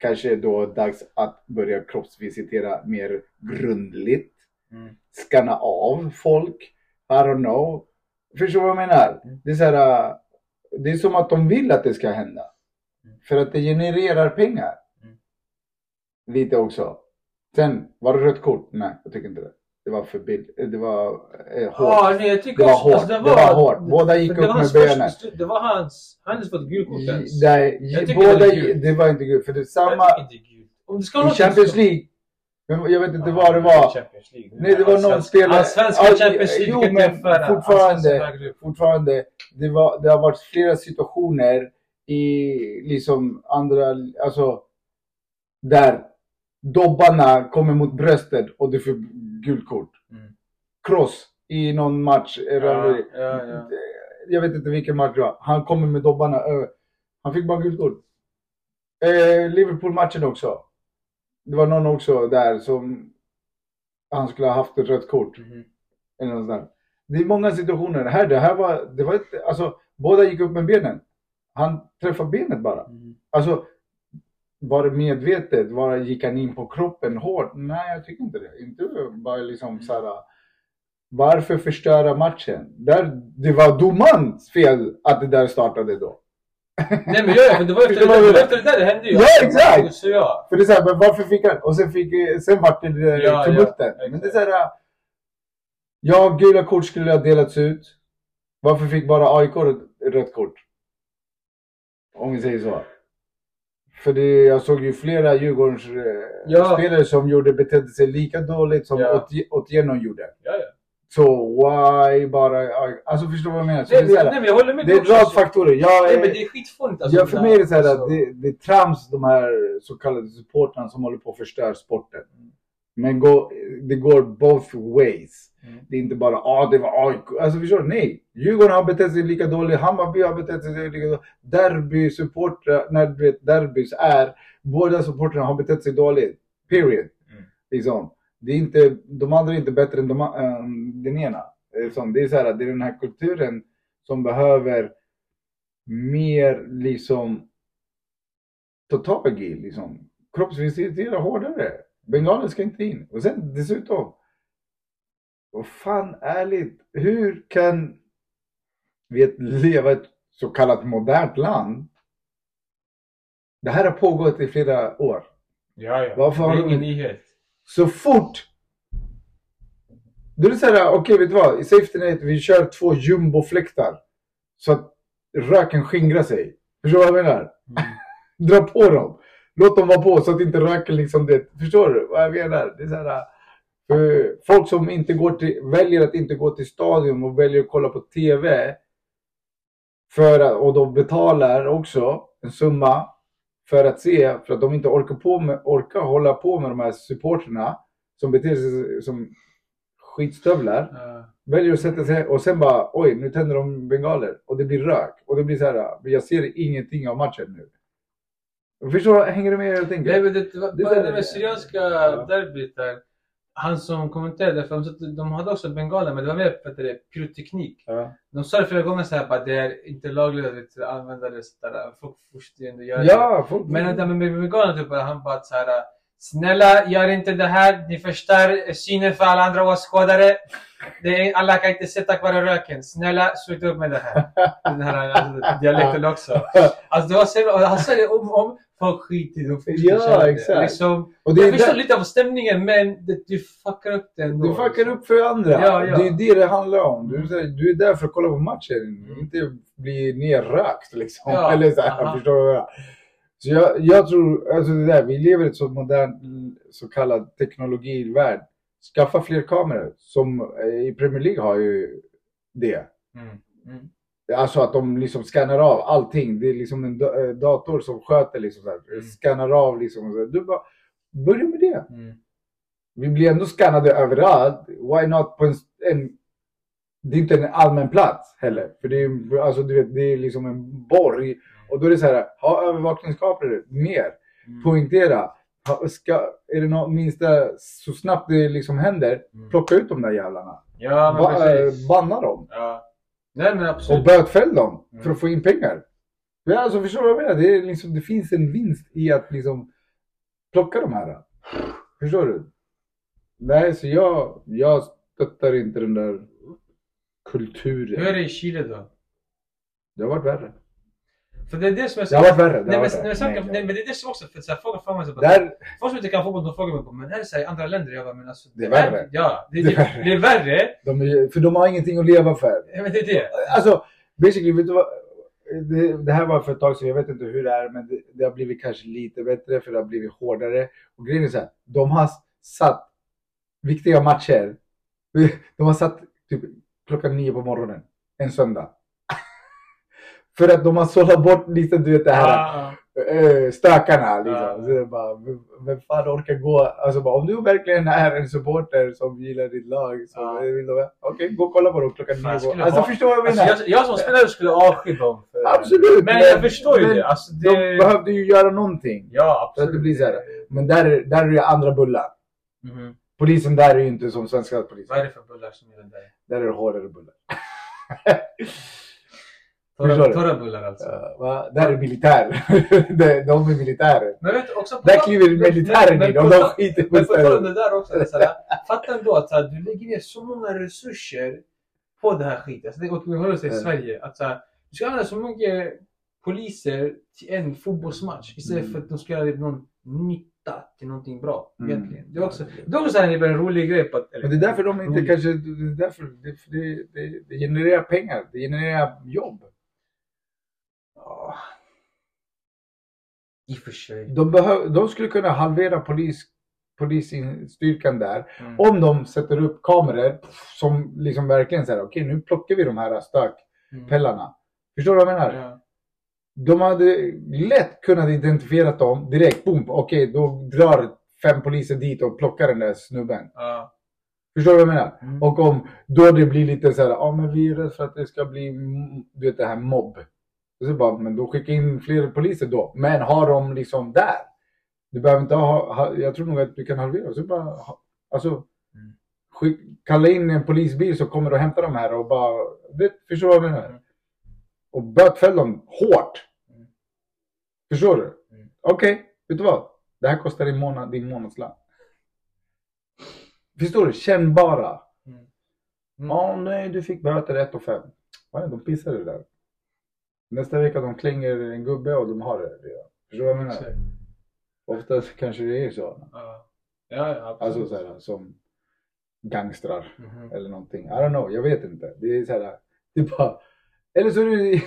Kanske då dags att börja kroppsvisitera mer grundligt. Mm. Skanna av folk. I don't know. Förstår du vad jag menar? Mm. Det är, så här, äh, det är som att de vill att det ska hända. Mm. För att det genererar pengar. Mm. Lite också. Sen, var det rött kort? Nej, jag tycker inte det. Det var för bild. Det var eh, hårt. Ja, nej, jag tycker Det var också- alltså, hårt. Det var hårt. Båda gick det upp var med benen. Det var hans, han hade fått gult kort ens. Nej, båda, det gult. det var inte gult. För det samma. Om det i Champions League. Jag vet inte Ja, vad det var. Nej, det var någon Allsvenska- spelare. Allsvenska Ja, Champions League. Jo, men fortfarande. Fortfarande. Det, var, det har varit flera situationer i liksom andra, alltså där dobbarna kommer mot bröstet och du får gult kort. Mm. Cross i någon match. Ja, ja, ja. Jag vet inte vilken match det var. Han kommer med dobbarna över. Han fick bara gult kort. Eh, Liverpool-matchen också. Det var någon också där som han skulle ha haft ett rött kort. Mhm. Eller något sånt. Det är många situationer. Här, det här var, det var ett, alltså båda gick upp med benen. Han träffade benet bara. Mhm. Alltså, var det medvetet? Var, gick han in på kroppen hårt? Nej, jag tycker inte det. Inte bara liksom så här. Varför förstöra matchen? Där, det var domarens fel att det där startade då. Nej men ja, men det var efter det där, det efter det där det hände ju. Ja, exakt! Så ja. För det är så här, men varför fick han? Och sen, fick, eh, sen vart det det Ja, tumulten. ja, men det är så här. Ja, gula kort skulle ha delats ut. Varför fick bara AIK rött kort? Om vi säger så. För det, jag såg ju flera Djurgårdens eh, Ja. spelare som gjorde, betedde sig lika dåligt som Ja. Otie- Otieno gjorde. Ja, ja. Så why bara? Alltså förstår du vad jag menar? Nej, det, är så men, här, nej men jag håller med det är en rad faktorer. Jag Nej är, men det är skitfånigt alltså. Ja, för mig är det så här Alltså, att det, det är trams de här så kallade supportrarna som håller på att förstöra sporten. Men gå, det går both ways. Mm. Det är inte bara ah det var AIK. Alltså förstår du? Nej. Djurgården har betett sig lika dåligt. Hammarby har betett sig lika dåligt. Derby supportrar, när du vet derbys är. Båda supportrarna har betett sig dåligt. Period. Mm. Liksom. Det är inte, de andra är inte bättre än de, än den ena. Liksom. Det är så här, det är den här kulturen som behöver mer liksom ta tag i. Liksom. Kroppsvisitera hårdare. Bengaler ska inte in. Och sen dessutom. Vad fan ärligt. Hur kan vi leva i ett så kallat modernt land? Det här har pågått i flera år. Ja, ja. Varför det är ingen nyhet. Så fort då är det såhär, okej vet du vad? I Safety Net vi kör två jumbofläktar. Så att röken skingrar sig. Förstår du vad jag menar? Mm. Dra på dem. Låt dem vara på så att inte röken liksom det. Förstår du vad jag menar? Det är såhär, för folk som inte går till, väljer att inte gå till stadion och väljer att kolla på TV. För att, och de betalar också en summa för att se, för att de inte orkar, på med, orkar hålla på med de här supporterna som beter sig som skitstövlar. Ja. Väljer att sätta sig och sen bara oj, nu tänder de bengaler och det blir rök. Och det blir så här, jag ser ingenting av matchen nu. Förstår? Hänger du med jag tänker? Nej men det, det var Det där- det med Syrianska Ja. derbyt där. Han som kommenterade, för de, hade också bengaler men det var mer det pyroteknik. Ja. De sa det flera gånger så här bara det är inte lagligt att vet, använda det sådär. Folk får ändå göra det. Ja, folk... Men det där med bengalerna typ, han bara så här. Snälla gör inte det här, ni förstör synen för alla andra åskådare. Det är, alla kan inte se tack vare röken. Snälla sluta upp med det här. Den här alltså, dialekten också. Alltså det var så, och han sa det om om folk skiter i det. och Ja, exakt. Liksom, och det jag förstår lite av stämningen men det, du fuckar upp det ändå. du fuckar upp för andra. Ja, ja. Det är det det handlar om. Du, du är där för att kolla på matchen. Inte bli nerrökt liksom. Ja, Eller så här, förstår du vad jag? Så jag, jag tror, alltså det där, vi lever i ett så modernt så kallad teknologivärld. Skaffa fler kameror. Som eh, i Premier League har ju det. Mm. Mm. Alltså att de liksom skannar av allting. Det är liksom en eh, dator som sköter liksom så. Mm. Skannar av liksom. Du bara, börja med det. Mm. Vi blir ändå skannade överallt. Why not på en, en det är inte en allmän plats heller. För det är, alltså, du vet, det är liksom en borg. Och då är det så här, ha övervakningskameror mer. Mm. Poängtera. Ska, är det något minsta, så snabbt det liksom händer, Mm. plocka ut de där jävlarna. Ja men Ba, precis. eh, banna dem. Ja. Nej men Och absolut. bötfäll dem för Mm. att få in pengar. Men alltså förstår du vad jag menar? Det, är liksom, det finns en vinst i att liksom plocka de här. Förstår du? Nej, så jag, jag stöttar inte den där kulturen. Hur är det i Chile då? Det har varit värre. För det är det som är så... Det har varit värre. Det har men, varit nej, värre. men, saken- Nej, nej, men det är det som också, för här, folk frågar mig så Där, Folk som inte kan fotboll, de frågar mig på, men är det här i andra länder? Jag bara, men alltså. Det är värre. Ja, det, Det det, är det, värre. är värre. de, är- för de har ingenting att leva för. Ja, men det är det. Alltså, basically, vet du vad? Det, det här var för ett tag sedan, jag vet inte hur det är, men det, det har blivit kanske lite bättre för det har blivit hårdare. Och grejen är så här, de har satt viktiga matcher. De har satt typ klockan nio på morgonen, en söndag. För att de har sållat bort lite, du vet det här. Ah, eh, stökarna liksom. Så det är bara, vem- fan orkar gå? Alltså bara, om du verkligen är en supporter som gillar ditt lag så Ja. vill du, okej gå och kolla på dem klockan nio. Alltså ha- förstår vad jag alltså, menar? jag, jag som spelare skulle avsky dem. För, Absolut! Men jag förstår ju men det. Alltså, De det... behövde ju göra någonting. Ja, Så att absolut. det blir så här. Men där, är- där är det andra bullar. Mhm. Polisen där är ju inte som svenska polisen. Vad är det för bullar som är den där? Där är det hårdare bullar. Torra bullar alltså. Ja? Där är militär. De- De är militärer. Men vet du också... på Där kliver militären men- in och de skiter det där också, så här, fatta ändå att så här, du lägger ner så många resurser på det här skiten. Alltså, det, oss i. Sverige. Att så här, du ska använda så mycket poliser till en fotbollsmatch istället Mm. för att de ska göra någon nytta till någonting bra. Mm. Egentligen. Det är också, det är också så här, en rolig grej att... eller- Men det är därför de inte rolig. kanske, det är därför, det, för det, det, det genererar pengar, det genererar jobb. Ja. I och för sig. De, behöv, de skulle kunna halvera polis, polisstyrkan där Mm. om de sätter upp kameror som liksom verkligen säger okej nu plockar vi de här stökpellarna. Mm. Förstår du vad jag menar? Ja. De hade lätt kunnat identifiera dem direkt, boom, okej då drar fem poliser dit och plockar den där snubben. Ja. Förstår du vad jag menar? Mm. Och om då det blir lite så här, ja men vi är rädda för att det ska bli, mm, du vet det här mobb. Och så bara, men då skicka in fler poliser då. Men ha dem liksom där. Du behöver inte ha, ha jag tror nog att du kan halvera. Så bara, ha, alltså, Mm. skick, kalla in en polisbil som kommer och hämtar dem här och bara, vet, förstår du vad jag menar? Mm. Och bötfäll dem hårt. Mm. Förstår du? Okej, vet du vad? Det här kostar din, månad, din månadslön. Förstår du? Kännbara. Mm. Mm. Ja, nej, du fick böter 1 och 5. Nej, de pissade där. Nästa vecka de klänger en gubbe och de har det redan. Förstår du vad jag menar? Exakt. Oftast kanske det är så. Ja. Ja, absolut. Alltså så här, som gangstrar Mhm. eller någonting. I don't know, jag vet inte. Det är så här, det är bara... Eller så är det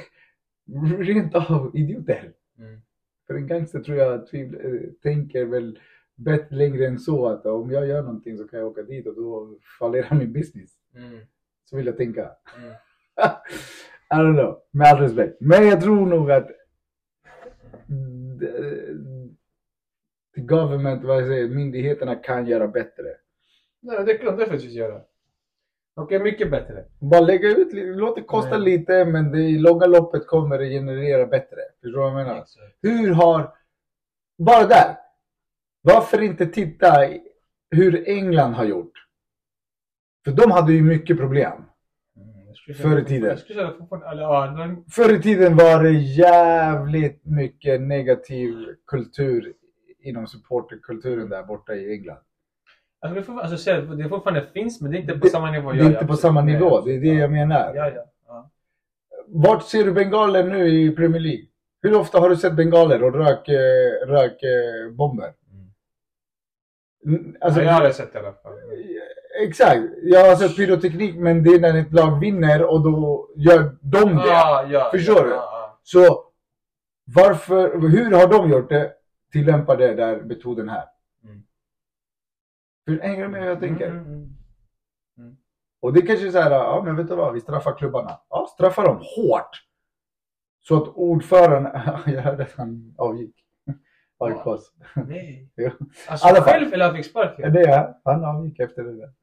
rent av idioter. Mm. För en gangster tror jag tvivl, eh, tänker väl bättre längre än så att om jag gör någonting så kan jag åka dit och då fallerar min business. Mm. Så vill jag tänka. I don't know, med all respekt. Men jag tror nog att the government, vad jag säger, myndigheterna kan göra bättre. Nej, det kan de definitivt göra. Och är mycket bättre. Bara lägga ut, låt det kosta Nej. lite men det, i långa loppet kommer det generera bättre. Förstår du vad jag menar? Exakt. Hur har, bara där. Varför inte titta hur England har gjort? För de hade ju mycket problem. Förr i tiden. Ja, Förr i tiden var det jävligt mycket negativ kultur inom supporterkulturen där borta i England. alltså, det, får, alltså, att det fortfarande finns, men det är inte på Det- samma nivå. Det Ja, är ja, inte på samma nivå, det är det jag menar. Ja, ja. ja. Vart ser du bengaler nu i Premier League? Hur ofta har du sett bengaler och rök, eh, rök eh, bomber? Mm, Alltså, ja, jag har sett det i alla fall. Exakt, har sett pyroteknik men det är när ett lag vinner och då gör de det. Ja, ja, Förstår ja, du? Ja, Så varför, hur har de gjort det? Tillämpa det där metoden här. Mm. Hur hänger du med hur jag ja. tänker? Mm, mm, mm. Och det kanske är så här, ja men vet du vad, vi straffar klubbarna. Ja, straffa dem hårt. Så att ordföranden, jag hörde att han avgick. AIKs. Nej. Ja. Alltså själv eller han fick Ja, sparken? det är han avgick efter det där.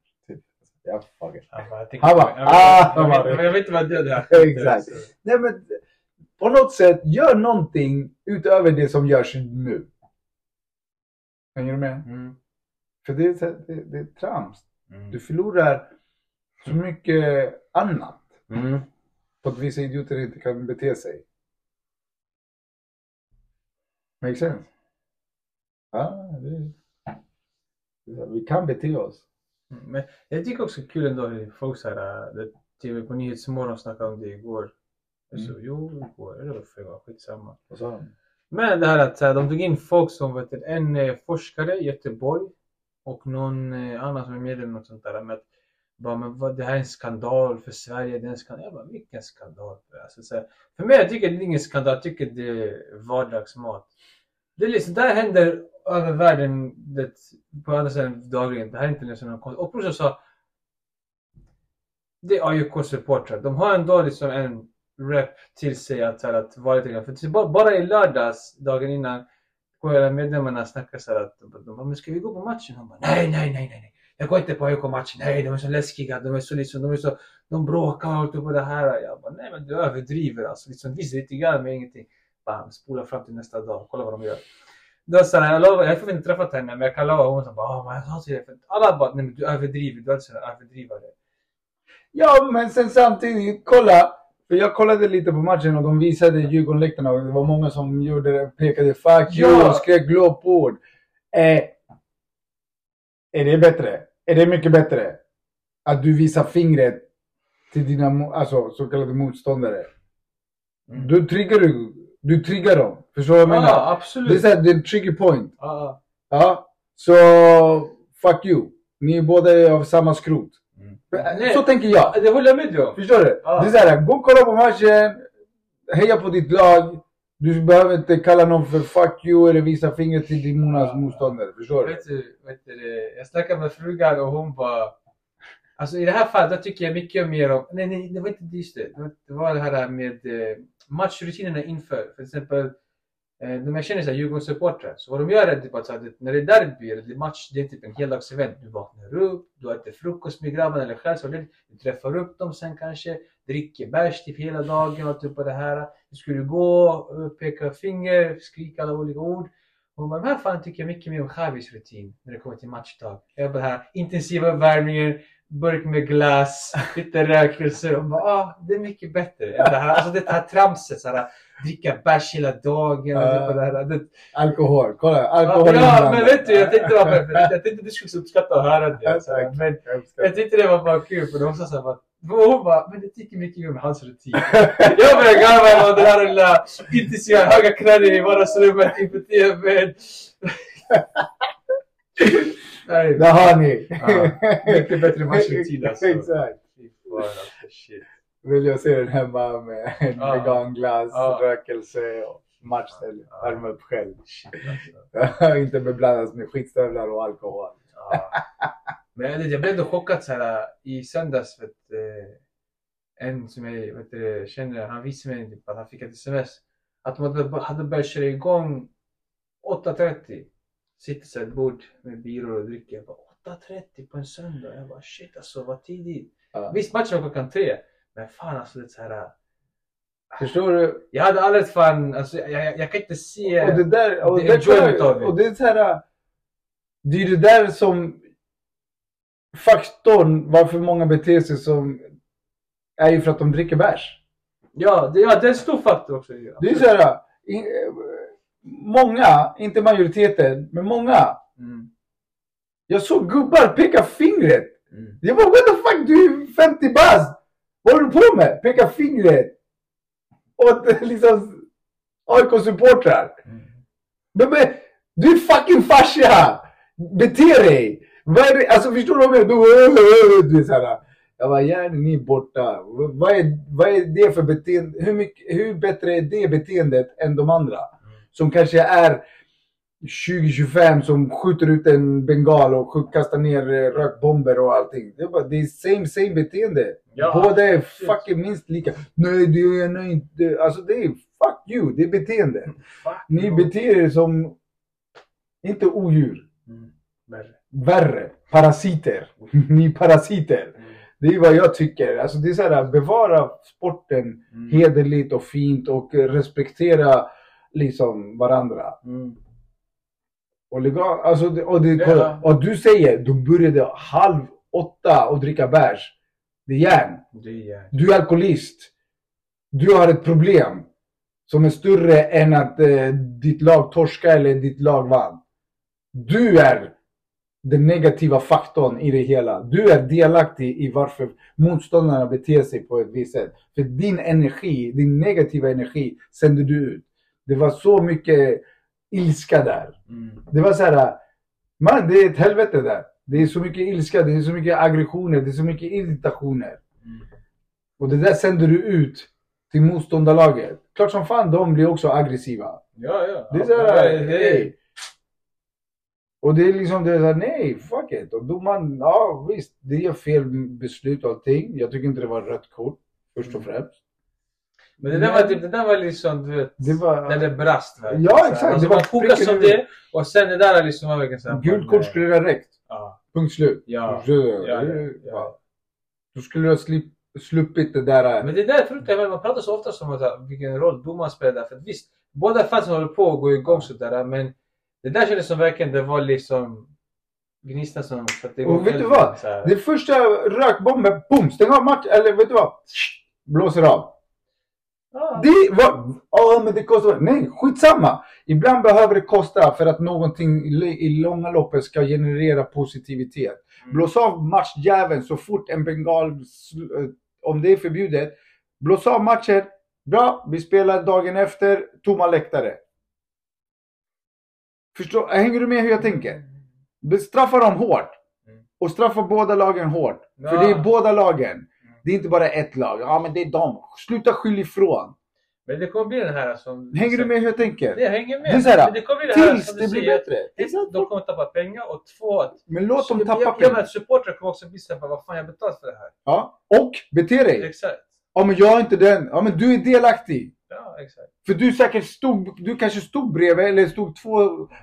Typ. Ja, fuck. Han bara, jag Han bara, jag vet- ah, jag Jag inte vad det är. Exakt. Nej men på något sätt, gör någonting utöver det som görs nu. Hänger du med? Mm. För det är, det, det är trams. Mm. Du förlorar så mycket annat Mm. på att vissa idioter inte kan bete sig. Make sense? Ja, det, vi kan bete oss. Mm, Men jag tycker också kul ändå hur folk så här, det TV på Nyhetsmorgon snackade om det igår. Så, jo, igår, eller förra gången, skitsamma. Vad sa de? Men det här att de tog in folk som vet en forskare i Göteborg och någon annan som är medlem något sånt där. Med att, bara, men vad, det här är en skandal för Sverige. Det är en skandal. Jag bara, vilken skandal? Alltså, så här, för mig jag tycker det är ingen skandal. Jag tycker det är vardagsmat. Det är liksom, det här händer över världen det, på andra sidan dagligen. Det här är inte liksom någon konst. Och plus sa, det är AIKs supportrar. De har ändå liksom en rep till sig att, här, att vara lite grann. För bara, bara i lördags, dagen innan, går medlemmarna snackar så här att de, de bara, men ska vi gå på matchen? Han bara, nej, nej, nej, nej, nej. Jag går inte på AIK-matchen. Nej, de är så läskiga. De är så liksom, de är så, de bråkar och allt på det här. Jag bara, nej men du överdriver alltså. Liksom, visst, lite grann men ingenting. Bam, spola fram till nästa dag. Kolla vad de gör. Då sa jag, jag lovar, jag har inte träffat henne men jag kan lova. Hon sa bara, men jag sa till dig. Alla bara, nej men du överdriver. Du är alltså överdrivare. Ja, men sen samtidigt, kolla. För jag kollade lite på matchen och de visade Djurgårdenläktarna och det var många som gjorde, pekade fuck you Ja. och skrek glåpord. Eh, är det bättre? Är det mycket bättre? Att du visar fingret till dina alltså, så kallade motståndare. Mm. Då triggar du, du triggar dem. Förstår du vad jag menar? Ja, Det är absolut. såhär, det är en trigger point. Ja, Ja, så fuck you. Ni är båda av samma skrot. Nej. Så tänker jag. ja. Det håller jag med dig om. Förstår du? Ja. Det är såhär, gå och kolla på matchen. Heja på ditt lag. Du behöver inte kalla någon för fuck you eller visa fingret till din Monas motståndare. Förstår du? Vet du, vet du, det, jag snackade med frugan och hon bara... Alltså i det här fallet, då tycker jag mycket mer om... Nej, nej, det var inte just det. Det var det här med eh, matchrutinerna inför. För exempel, eh, de jag känner så Djurgårdssupportrar. Så vad de gör är typ att så här, när det är derby eller det är match, det är typ en heldagsevent. Du vaknar upp, du äter frukost med grabbarna eller själv så det- Du träffar upp dem sen kanske, dricker bärs typ hela dagen och typ på det här. Du skulle gå, peka finger, skrika alla olika ord. Och de här fallen tycker jag mycket mer om Javis rutin när det kommer till matchdag. Jag bara här intensiva uppvärmningen, burk med glass, lite rökelser. Och bara, ah, det är mycket bättre än det här. Alltså det här tramset, så här, dricka bärs hela dagen. Och uh, det här. Det, Alkohol. Kolla, alkohol ja, men vet du, jag tänkte, bara, jag tänkte du skulle uppskatta att höra det. Så men Jag tyckte det var bara kul för de sa så här, bara, och hon bara, men det tycker mycket om hans rutin. Jag började garva åt den här lilla intensiva höga knäna i vardagsrummet inför tvn. Nej, Där har ni. Ja, mycket bättre matchrutin alltså. Exakt. Alltså, shit. Vill jag se den hemma med en Ja. veganglass, Ja. rökelse och matchställ. Ja. Värma upp själv. Shit, alltså. inte beblandas med skitstövlar och alkohol. Ja. Men jag, jag blev ändå chockad så här, i söndags. Vet, eh, en som jag vet, du, känner, han visade mig typ, att han fick ett sms. Att de hade, börjat köra igång 8.30. Sitter så ett bord med byrå och dricker. Jag bara 8.30 på en söndag. Jag bara shit alltså vad tidigt. Ja. Visst matchen var klockan tre. Men fan alltså det är så här. Förstår du? Jag hade aldrig fan, alltså jag, jag, kan inte se. Och det där, och Det kan, det. och det är så här. Det är det där som faktorn varför många beter sig som är ju för att de dricker bärs. Ja, det, ja, det är en stor faktor också. Det är så här. i- Många, inte majoriteten, men många. Mm. Jag såg gubbar peka fingret. Mm. Jag bara what the fuck, du är 50 bast! Vad håller du på med? Peka fingret. Åt liksom AIK-supportrar. Mm. Men, men du är fucking farsa! Bete dig! Vad är det? Alltså förstår du vad jag menar? Du, är såhär, jag bara, ni är borta. Vad är, vad är det för beteende? Hur, mycket, hur bättre är det beteendet än de andra? Som kanske är 20-25 som skjuter ut en bengal och kastar ner eh, rökbomber och allting. Det är, bara, det är same same beteende. Ja, Båda är fucking minst lika. Nej, det är jag inte. Alltså det är fuck you, det är beteende. Fuck Ni beter er som, inte odjur, Mm. Värre. parasiter. Ni parasiter. Mm. Det är vad jag tycker. Alltså det är så här, bevara sporten Mm. hederligt och fint och respektera liksom varandra. Mm. Och, legal, alltså, det- och, det, Ja. och du säger, de började halv åtta och dricka bärs. Det är järn. Du är alkoholist. Du har ett problem som är större än att eh, ditt lag torska eller ditt lag vann. Du är den negativa faktorn i det hela. Du är delaktig i varför motståndarna beter sig på ett visst sätt. För din energi, din negativa energi sänder du ut. Det var så mycket ilska där. Mm. Det var så här, man det är ett helvete där. Det är så mycket ilska, det är så mycket aggressioner, det är så mycket irritationer. Mm. Och det där sänder du ut till motståndarlaget. Klart som fan de blir också aggressiva. Ja, ja. Det är så här, Ja, hey. Och det är liksom, det är så här, nej, fuck it. Och domaren, ja visst, det är fel beslut och allting. Jag tycker inte det var rött kort, först och främst. Men det där var, typ, det där var liksom, du vet, Det var... när det brast. verkligen. Ja, Så här, exakt. Alltså, Det var man kokar som det och sen det där liksom var verkligen såhär. Gult kort skulle det ha räckt. Ja, Punkt slut. ja. Ja, det- ja. Då skulle du ha sluppit det där. Men det där fruktar jag, man pratar så ofta om att, vilken roll domaren spelar. För visst, båda fansen håller på att gå igång sådär men det där kändes som verkligen det var liksom gnistan som satte igång Och vet du vad? Det första rökbomben, boom, stäng av matchen. Eller vet du vad? Blåser av. Ja. Det var... Ja, men det kostar... Nej, skitsamma. Ibland behöver det kosta för att någonting i- långa loppet ska generera positivitet. Mm. Blås av matchjäveln så fort en bengal, eh, om det är förbjudet. Blås av matchen. Bra, vi spelar dagen efter, tomma läktare. Förstår, hänger du med hur jag tänker? Bestraffa dem hårt. Mm. Och straffa båda lagen hårt. För Ja. det är båda lagen. Det är inte bara ett lag. Ja men det är dem. Sluta skyll ifrån. Men det kommer bli den här som... Hänger du med hur jag tänker? Det hänger med. Det är så här, men det kommer bli det här Tills som det blir säger. bättre. Ett, de kommer tappa pengar och två... Men låt dem jag- tappa jag, jag pengar. menar, supportrar kommer också bli såhär, vad fan jag betalat för det här. Ja. Och bete dig. Exakt. Ja men jag är inte den. Ja men du är delaktig. Ja, exakt. För du säkert stod, du kanske stod bredvid eller stod två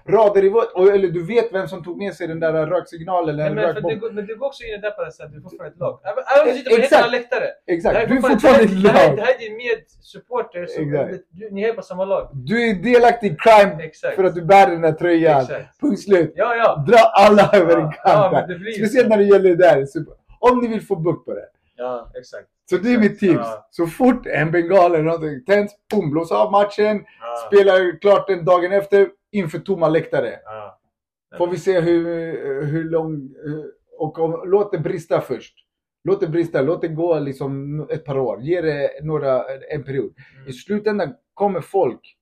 rader i vårt, eller du vet vem som tog med sig den där röksignalen eller Men, men, rökbomben. går- men det går också in där på det sättet, du är fortfarande ett lag. Även om du sitter på Exakt. läktare. Exakt, du är fortfarande- fortfarande det här- ett Det lag. här är Exakt. du- ni är på samma lag. Du är delaktig i crime Exakt. för att du bär den där tröjan. Exakt. Punkt slut. Ja, ja. Dra alla över en Ja, kant ja, men Speciellt när det gäller det där. Super. Om ni vill få bukt på det. Ja, exakt. Så det är mitt tips. Ja. Så fort en bengal eller någonting tänds, boom, blås av matchen. Ja. Spelar klart den dagen efter inför tomma läktare. Ja. Får vi se hur, hur lång... Och om, låt det brista först. Låt det brista, låt det gå liksom ett par år. Ge det några, en period. Mm. I slutändan kommer folk.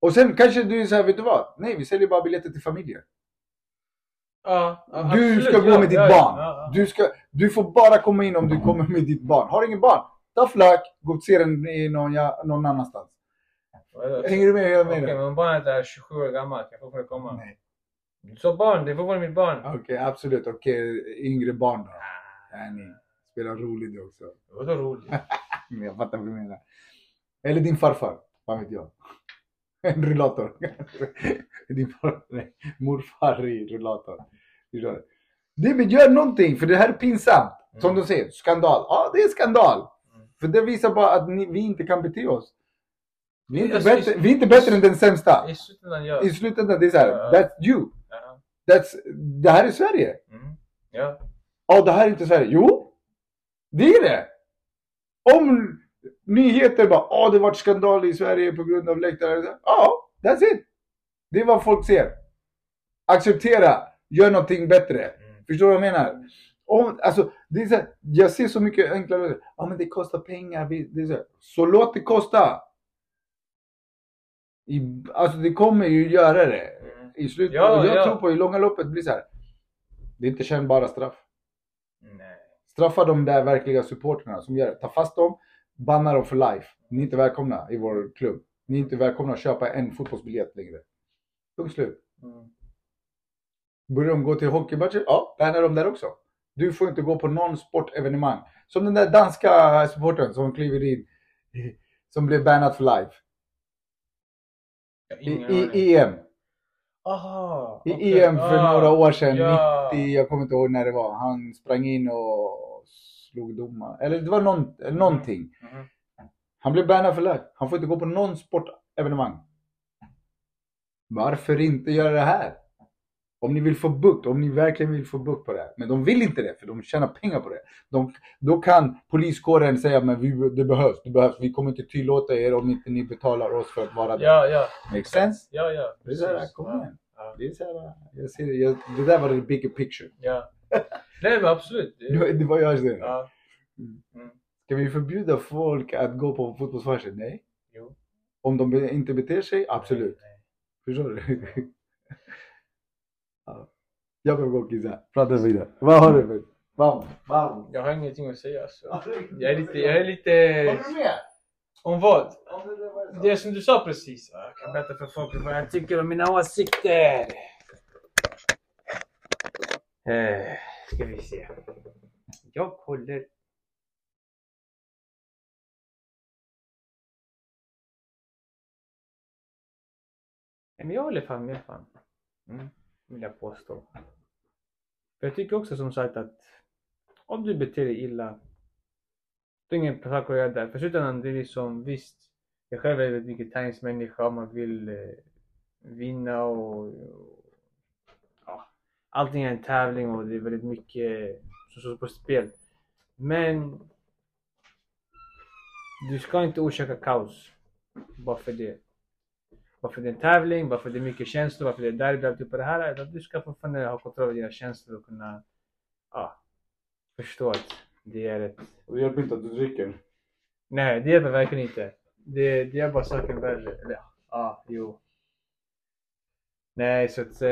Och sen kanske du säger, vet du vad? Nej, vi säljer bara biljetter till familjer. Ja, ja, Du absolut, ska gå med ditt barn. Du, ska, du får bara komma in om du kommer med ditt barn. Har du ingen barn? Tough luck. Gå och se den i någon, någon annanstans. Hänger du med jag Okej, menar? men barnet är 27 år gammalt, jag fortfarande komma? Nej. Så barn, det är fortfarande mitt barn. Okej, absolut. Okej, yngre barn då. Ja, ni spelar rolig du också. Vadå roligt? Men jag fattar vad du menar. Eller din farfar. Vad vet jag. En rullator. din far, nej, morfar i rullator. Det men gör någonting för det här är pinsamt. Som Mm. de säger, skandal. Ja, det är skandal. Mm. För det visar bara att ni, vi inte kan bete oss. Vi är inte, Alltså, bättre, vi är inte bättre än den sämsta. I slutändan, ja. I slutändan, det är såhär, Ja. that's you. Ja. That's, det här är Sverige. Mm. Ja. Ja, det här är inte Sverige. Jo, det är det. Om nyheter bara, ja det varit skandal i Sverige på grund av läktare. Ja, that's it. Det är vad folk ser. Acceptera, gör någonting bättre. Förstår du vad jag menar? Om, alltså, det är så här, jag ser så mycket enklare Ja men det kostar pengar. Det är så, här, så låt det kosta. I, alltså det kommer ju göra det. Mm. I slutet. Ja, jag ja. tror på i långa loppet blir så här. Det är inte kännbara straff. Nej. Straffa de där verkliga supporterna som gör det. Ta fast dem, banna dem för life. Ni är inte välkomna i vår klubb. Ni är inte välkomna att köpa en fotbollsbiljett längre. Punkt slut. Mm. Börjar de gå till hockeymatcher? Ja, banna dem där också. Du får inte gå på någon sportevenemang. Som den där danska supportern som kliver in. Som blev bannad för life. I, i, EM. Aha, I okej. EM för Ah, några år sedan. ja. 90, jag kommer inte ihåg när det var. Han sprang in och slog domar. Eller det var någon, någonting. Mhm. Han blev bannad för life. Han får inte gå på någon sportevenemang. Varför inte göra det här? Om ni vill få bukt, om ni verkligen vill få bukt på det här. Men de vill inte det, för de tjänar pengar på det. De, då kan poliskåren säga, men vi, det behövs, det behövs. Vi kommer inte tillåta er om inte ni betalar oss för att vara där. Ja, ja. Make sense? Ja, ja. Det är så här, kom igen. Ja. Det är så här, jag ser, jag, det där var the bigger picture. Ja. Nej men absolut. Det, Det var jag ser. ja. Ska vi förbjuda folk att gå på fotbollsmatcher? Nej. Jo. Om de inte beter sig? Absolut. Nej, Förstår du? ja. Jag behöver gå och kissa. Prata vidare. Vad har du för... Vad? nej. Jag har ingenting att säga så. Alltså, Jag är lite, jag är lite... Håller du med? Om vad? Det som du sa precis. Jag kan berätta för folk vad jag tycker om mina åsikter. Eh, ska vi se. Jag håller... Men jag håller fan med fan. Mm, vill jag påstå. För jag tycker också som sagt att om du beter dig illa det är ingen sak att göra där. För slutändan, det är liksom visst. Jag själv är en vegetarisk man vill eh, vinna och, och ja, allting är en tävling och det är väldigt mycket som står på spel. Men du ska inte orsaka kaos bara för det. Bara för det är en tävling, bara för det är mycket känslor, bara för det är derby och alltihopa det här. Utan du ska fortfarande ha kontroll över dina känslor och kunna ja, förstå att det är ett Och det hjälper inte att du dricker. Nej, det hjälper verkligen inte. Det, det gör bara saken värre. Eller ja, ah, jo. Nej, så att eh,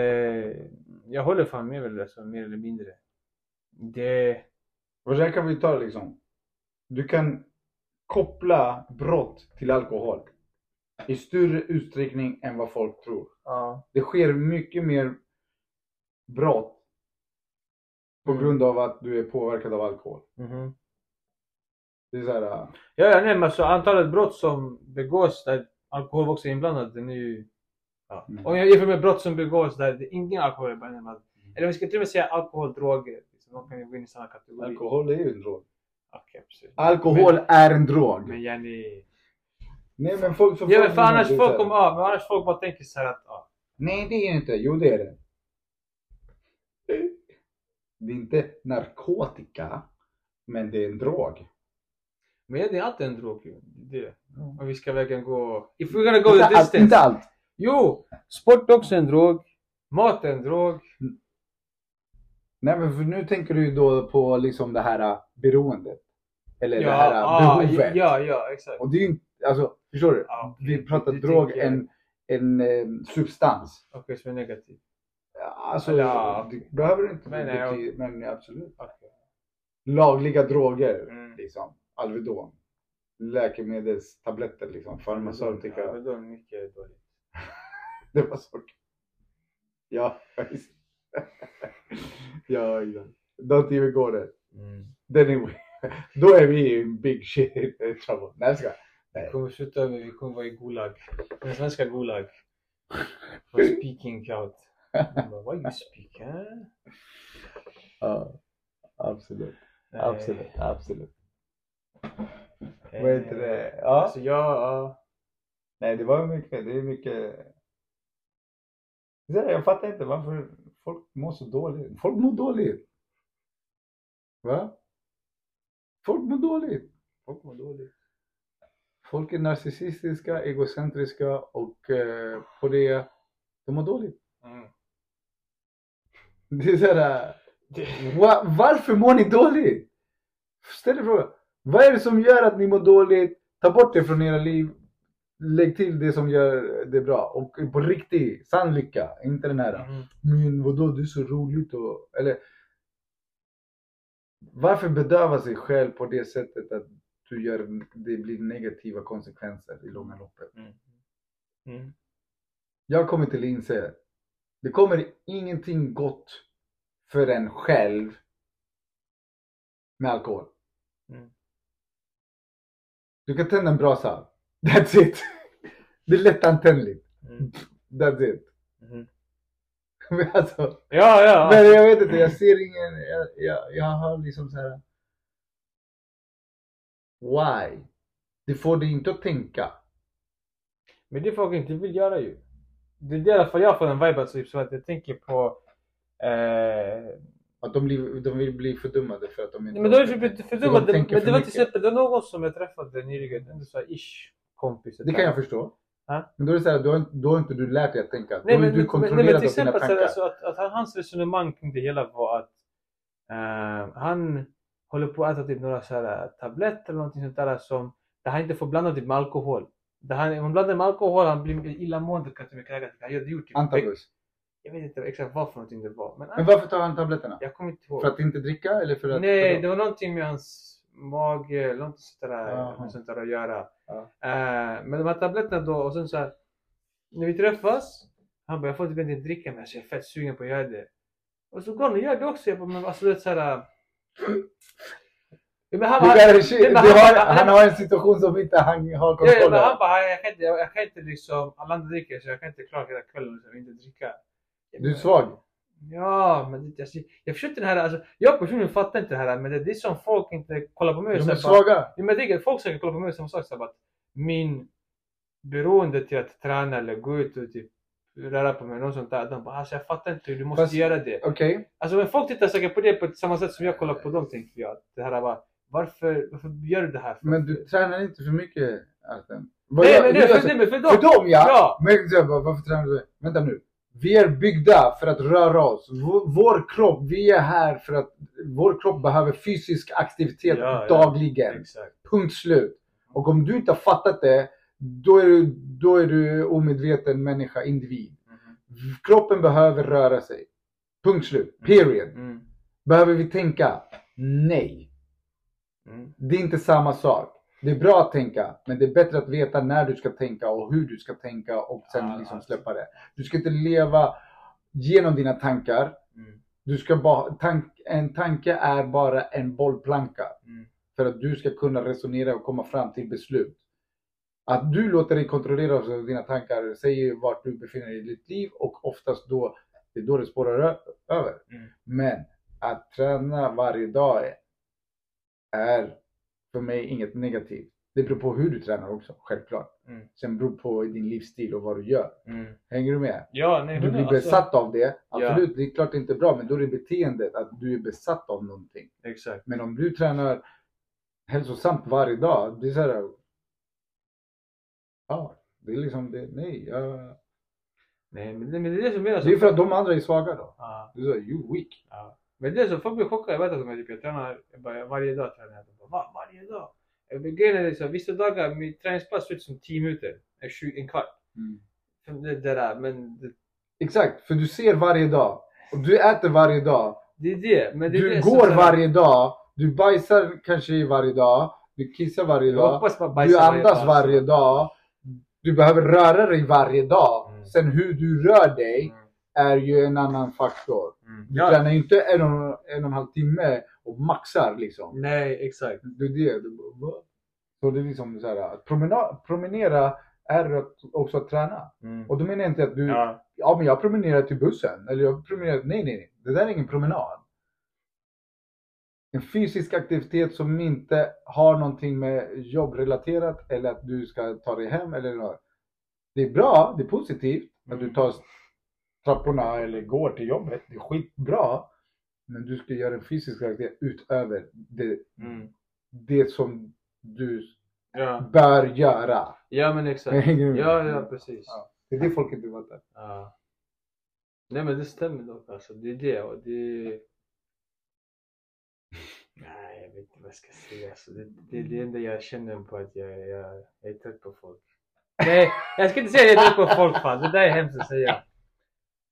jag håller fan med väl alltså, mer eller mindre. Det... Och sen kan vi ta liksom. Du kan koppla brott till alkohol. I större utsträckning än vad folk tror. Ja. Det sker mycket mer brott på Mm. grund av att du är påverkad av alkohol. Mhm. Det är så här, äh, Ja, ja, nej men alltså antalet brott som begås där alkohol också är inblandad, den är ju... Ja. Mm. Om jag jämför med brott som begås där det ingen alkohol är inblandad. Eller vi ska till och med säga alkohol, droger. Liksom, de kan ju gå in i samma kategori. alkohol är ju en drog. Absolut. Alkohol är en drog. Men Jenny... Nej men folk som Ja men folk- för annars folk här- kommer av, men annars folk bara tänker så här att ja. Nej det är det inte. Jo det är det. Det är inte narkotika. Men det är en drog. Men ja, det är alltid en drog ju. Det är det. Och vi ska verkligen gå... If we're gonna go inte, the allt, distance. inte allt. Jo! Sport är också en drog. Mat är en drog. Nej men för nu tänker du ju då på liksom det här äh, beroendet. Eller Ja, det här äh, ah, behovet. ja, ja, exakt. Och det är ju alltså förstår du? Ja, Vi pratar du drog, tänker- en, en eh, substans. Okej, som är negativ. Ja, Alltså, Ja, det behöver inte Men betyda, men absolut. Okej. Lagliga droger, Mm. liksom. Alvedon. Läkemedelstabletter, liksom. Farmaceutika. Men då är mycket dåligt. Det var så. Ja, visst. ja, exakt. Don't even go there. Mm. Anyway, då är vi i big shit trouble. Nej, jag. Vi kommer sluta med, vi kommer vara i Gulag. Den svenska Gulag. For speaking out. Bara, What you speak, huh? Ja, absolut. Absolut, absolut. Eh, Vad heter det? Ja. Alltså jag, ja. Nej, det var mycket. Det är mycket. Jag fattar inte varför folk mår så dåligt. Folk mår dåligt. Va? Folk mår dåligt. Folk mår dåligt. Folk är narcissistiska, egocentriska och eh, på det, de mår dåligt. Mm. Det är såhär, va, varför mår ni dåligt? Ställ dig frågan. Vad är det som gör att ni mår dåligt? Ta bort det från era liv. Lägg till det som gör det bra. Och på riktigt, sann lycka. Inte den här, Mhm. men vadå det är så roligt och, eller varför bedöva sig själv på det sättet att du gör, det blir negativa konsekvenser i långa loppet. Mm. Jag har kommit till inse det kommer ingenting gott för en själv med alkohol. Mm. Du kan tända en brasa. That's it. Det är lättantändligt. Mm. That's it. Mhm. Men alltså, Ja, ja. men jag vet inte, jag ser ingen, jag, jag, jag har liksom så här. Why? Det får dig inte att tänka. Men det folk inte vill göra ju. Det är fall jag får en vibe alltså, typ, så att jag tänker på... Eh, Att de, blir, de vill bli fördummade för att de inte men då är orkar. det inte För fördummad. de Men det var till exempel det var någon som jag träffade nyligen, en sån här ish kompis. Det kan jag förstå. Men då är det så här, då har, inte- då har inte du lärt dig att tänka. Nej då är men, du men, men, kontrollerad nej, men till av dina exempel tankar. alltså, att, att han- hans resonemang kring det hela var att eh, han håller på att äta typ några så här tabletter eller någonting sånt där som där han inte får blanda typ med alkohol. Där han, om han blandar med alkohol han blir illamående kan till och med kräkas. Han gör det gjort typ Antabus. Jag vet inte exakt vad för någonting det var. Men, Men varför tar han tabletterna? jag kommer inte ihåg. För att inte dricka eller för att... Nej, det var någonting med hans mage eller någonting sånt där, med sånt där att göra. Ja. Eh, men de här tabletterna då och sen så här, när vi träffas, han bara jag får typ inte dricka men alltså, jag är fett sugen på att göra det. Och så går han och gör det också. Jag bara, men alltså du vet såhär... Ja, men han, Det han, men han- har, han- han har en situation som inte han har ja, ja, kontroll men han över. bara, jag kan inte, jag kan inte liksom, alla andra dricker så jag kan inte klara hela kvällen och inte dricka. Jag Du är bara, svag. Ja, men det, alltså, jag försökte det här, alltså, jag personligen fattar inte det här men det, det är som folk inte kollar på mig De är bara- svaga. Ja, men jag tänker, folk försöker kolla på mig som sagt att min beroende till att träna eller gå ut och typ röra på mig, något sånt där. De bara alltså jag fattar inte hur du måste Fast- göra det. Okej. Alltså men folk tittar säkert på det på samma sätt som jag kollar på dem tänker jag. Det här bara, varför, varför gör du det här? För? Men du tränar inte för mycket Artem. Vad nej, jag- men, nej, för, så- nej, men för dem! För dem ja! Ja. Men jag bara, varför tränar du? Vänta nu. Vi är byggda för att röra oss. Vår, vår kropp, vi är här för att vår kropp behöver fysisk aktivitet Ja, ja. dagligen. Exakt. Punkt slut. Och om du inte har fattat det, då är du, då är du omedveten människa, individ. Mhm. Kroppen behöver röra sig. Punkt slut. Period. Mm. Behöver vi tänka? Nej. Mm. Det är inte samma sak. Det är bra att tänka, men det är bättre att veta när du ska tänka och hur du ska tänka och sen Ja, liksom alltså. släppa det. Du ska inte leva genom dina tankar. Mm. Du ska bara, tank, en tanke är bara en bollplanka Mm. för att du ska kunna resonera och komma fram till beslut. Att du låter dig kontrolleras av dina tankar säger vart du befinner dig i ditt liv och oftast då, det är då det spårar över. Mm. Men att träna varje dag är för mig inget negativt. Det beror på hur du tränar också, självklart. Mm. Sen beror på din livsstil och vad du gör. Mm. Hänger du med? Ja, nej, Du blir alltså, besatt av det, absolut, det är klart det inte är bra, men då är det beteendet att du är besatt av någonting. Exakt. Men om du tränar hälsosamt varje dag, det är så här. Ja, det är liksom det. Nej, ja. Nej, men det, men det är det som är. Det är för att de andra är svaga då. Ja. Du säger you weak. Ja. Men det är så, folk blir chockade. Jag vet att de är typ, jag tränar jag bara, varje dag. Tränar jag. De bara, Va? Varje dag? Jag Grejen är så, vissa dagar, min träningspass ser ut som 10 minuter. En, tjugo- en kvart. För Det, det där, men det, Exakt, för du ser varje dag. Och du äter varje dag. det är det. Men det Du det går så varje dag. Du bajsar kanske varje dag. Du kissar varje Jag dag. Du andas dag. varje dag. Du behöver röra dig varje dag. Mm. Sen hur du rör dig Mm. är ju en annan faktor. Mm. Du Ja. tränar ju inte en och, en och en halv timme och maxar liksom. Nej, exakt. Det är det. Du? Så det är liksom så här, att promena, promenera är att, också att träna. Mm. Och då menar jag inte att du, ja. Ja. men jag promenerar till bussen. Eller jag promenerar, nej nej nej. Det där är ingen promenad. En fysisk aktivitet som inte har någonting med jobbrelaterat eller att du ska ta dig hem eller något. Det är bra, det är positivt att du Mm. tar trapporna eller går till jobbet. Det är skitbra. Men du ska göra en fysisk aktivitet utöver det, Mm. det som du Ja. bör göra. ja, men exakt. Ja, ja, precis. Ja. Det är det folk inte fattar. Ja. Nej men det stämmer dock alltså. Det är det och det... Nej jag vet inte vad jag ska säga. Alltså, det, det är det enda jag känner på att jag, jag, jag är trött på folk. Nej jag ska inte säga att jag är trött på folk fan. Det där är hemskt att säga.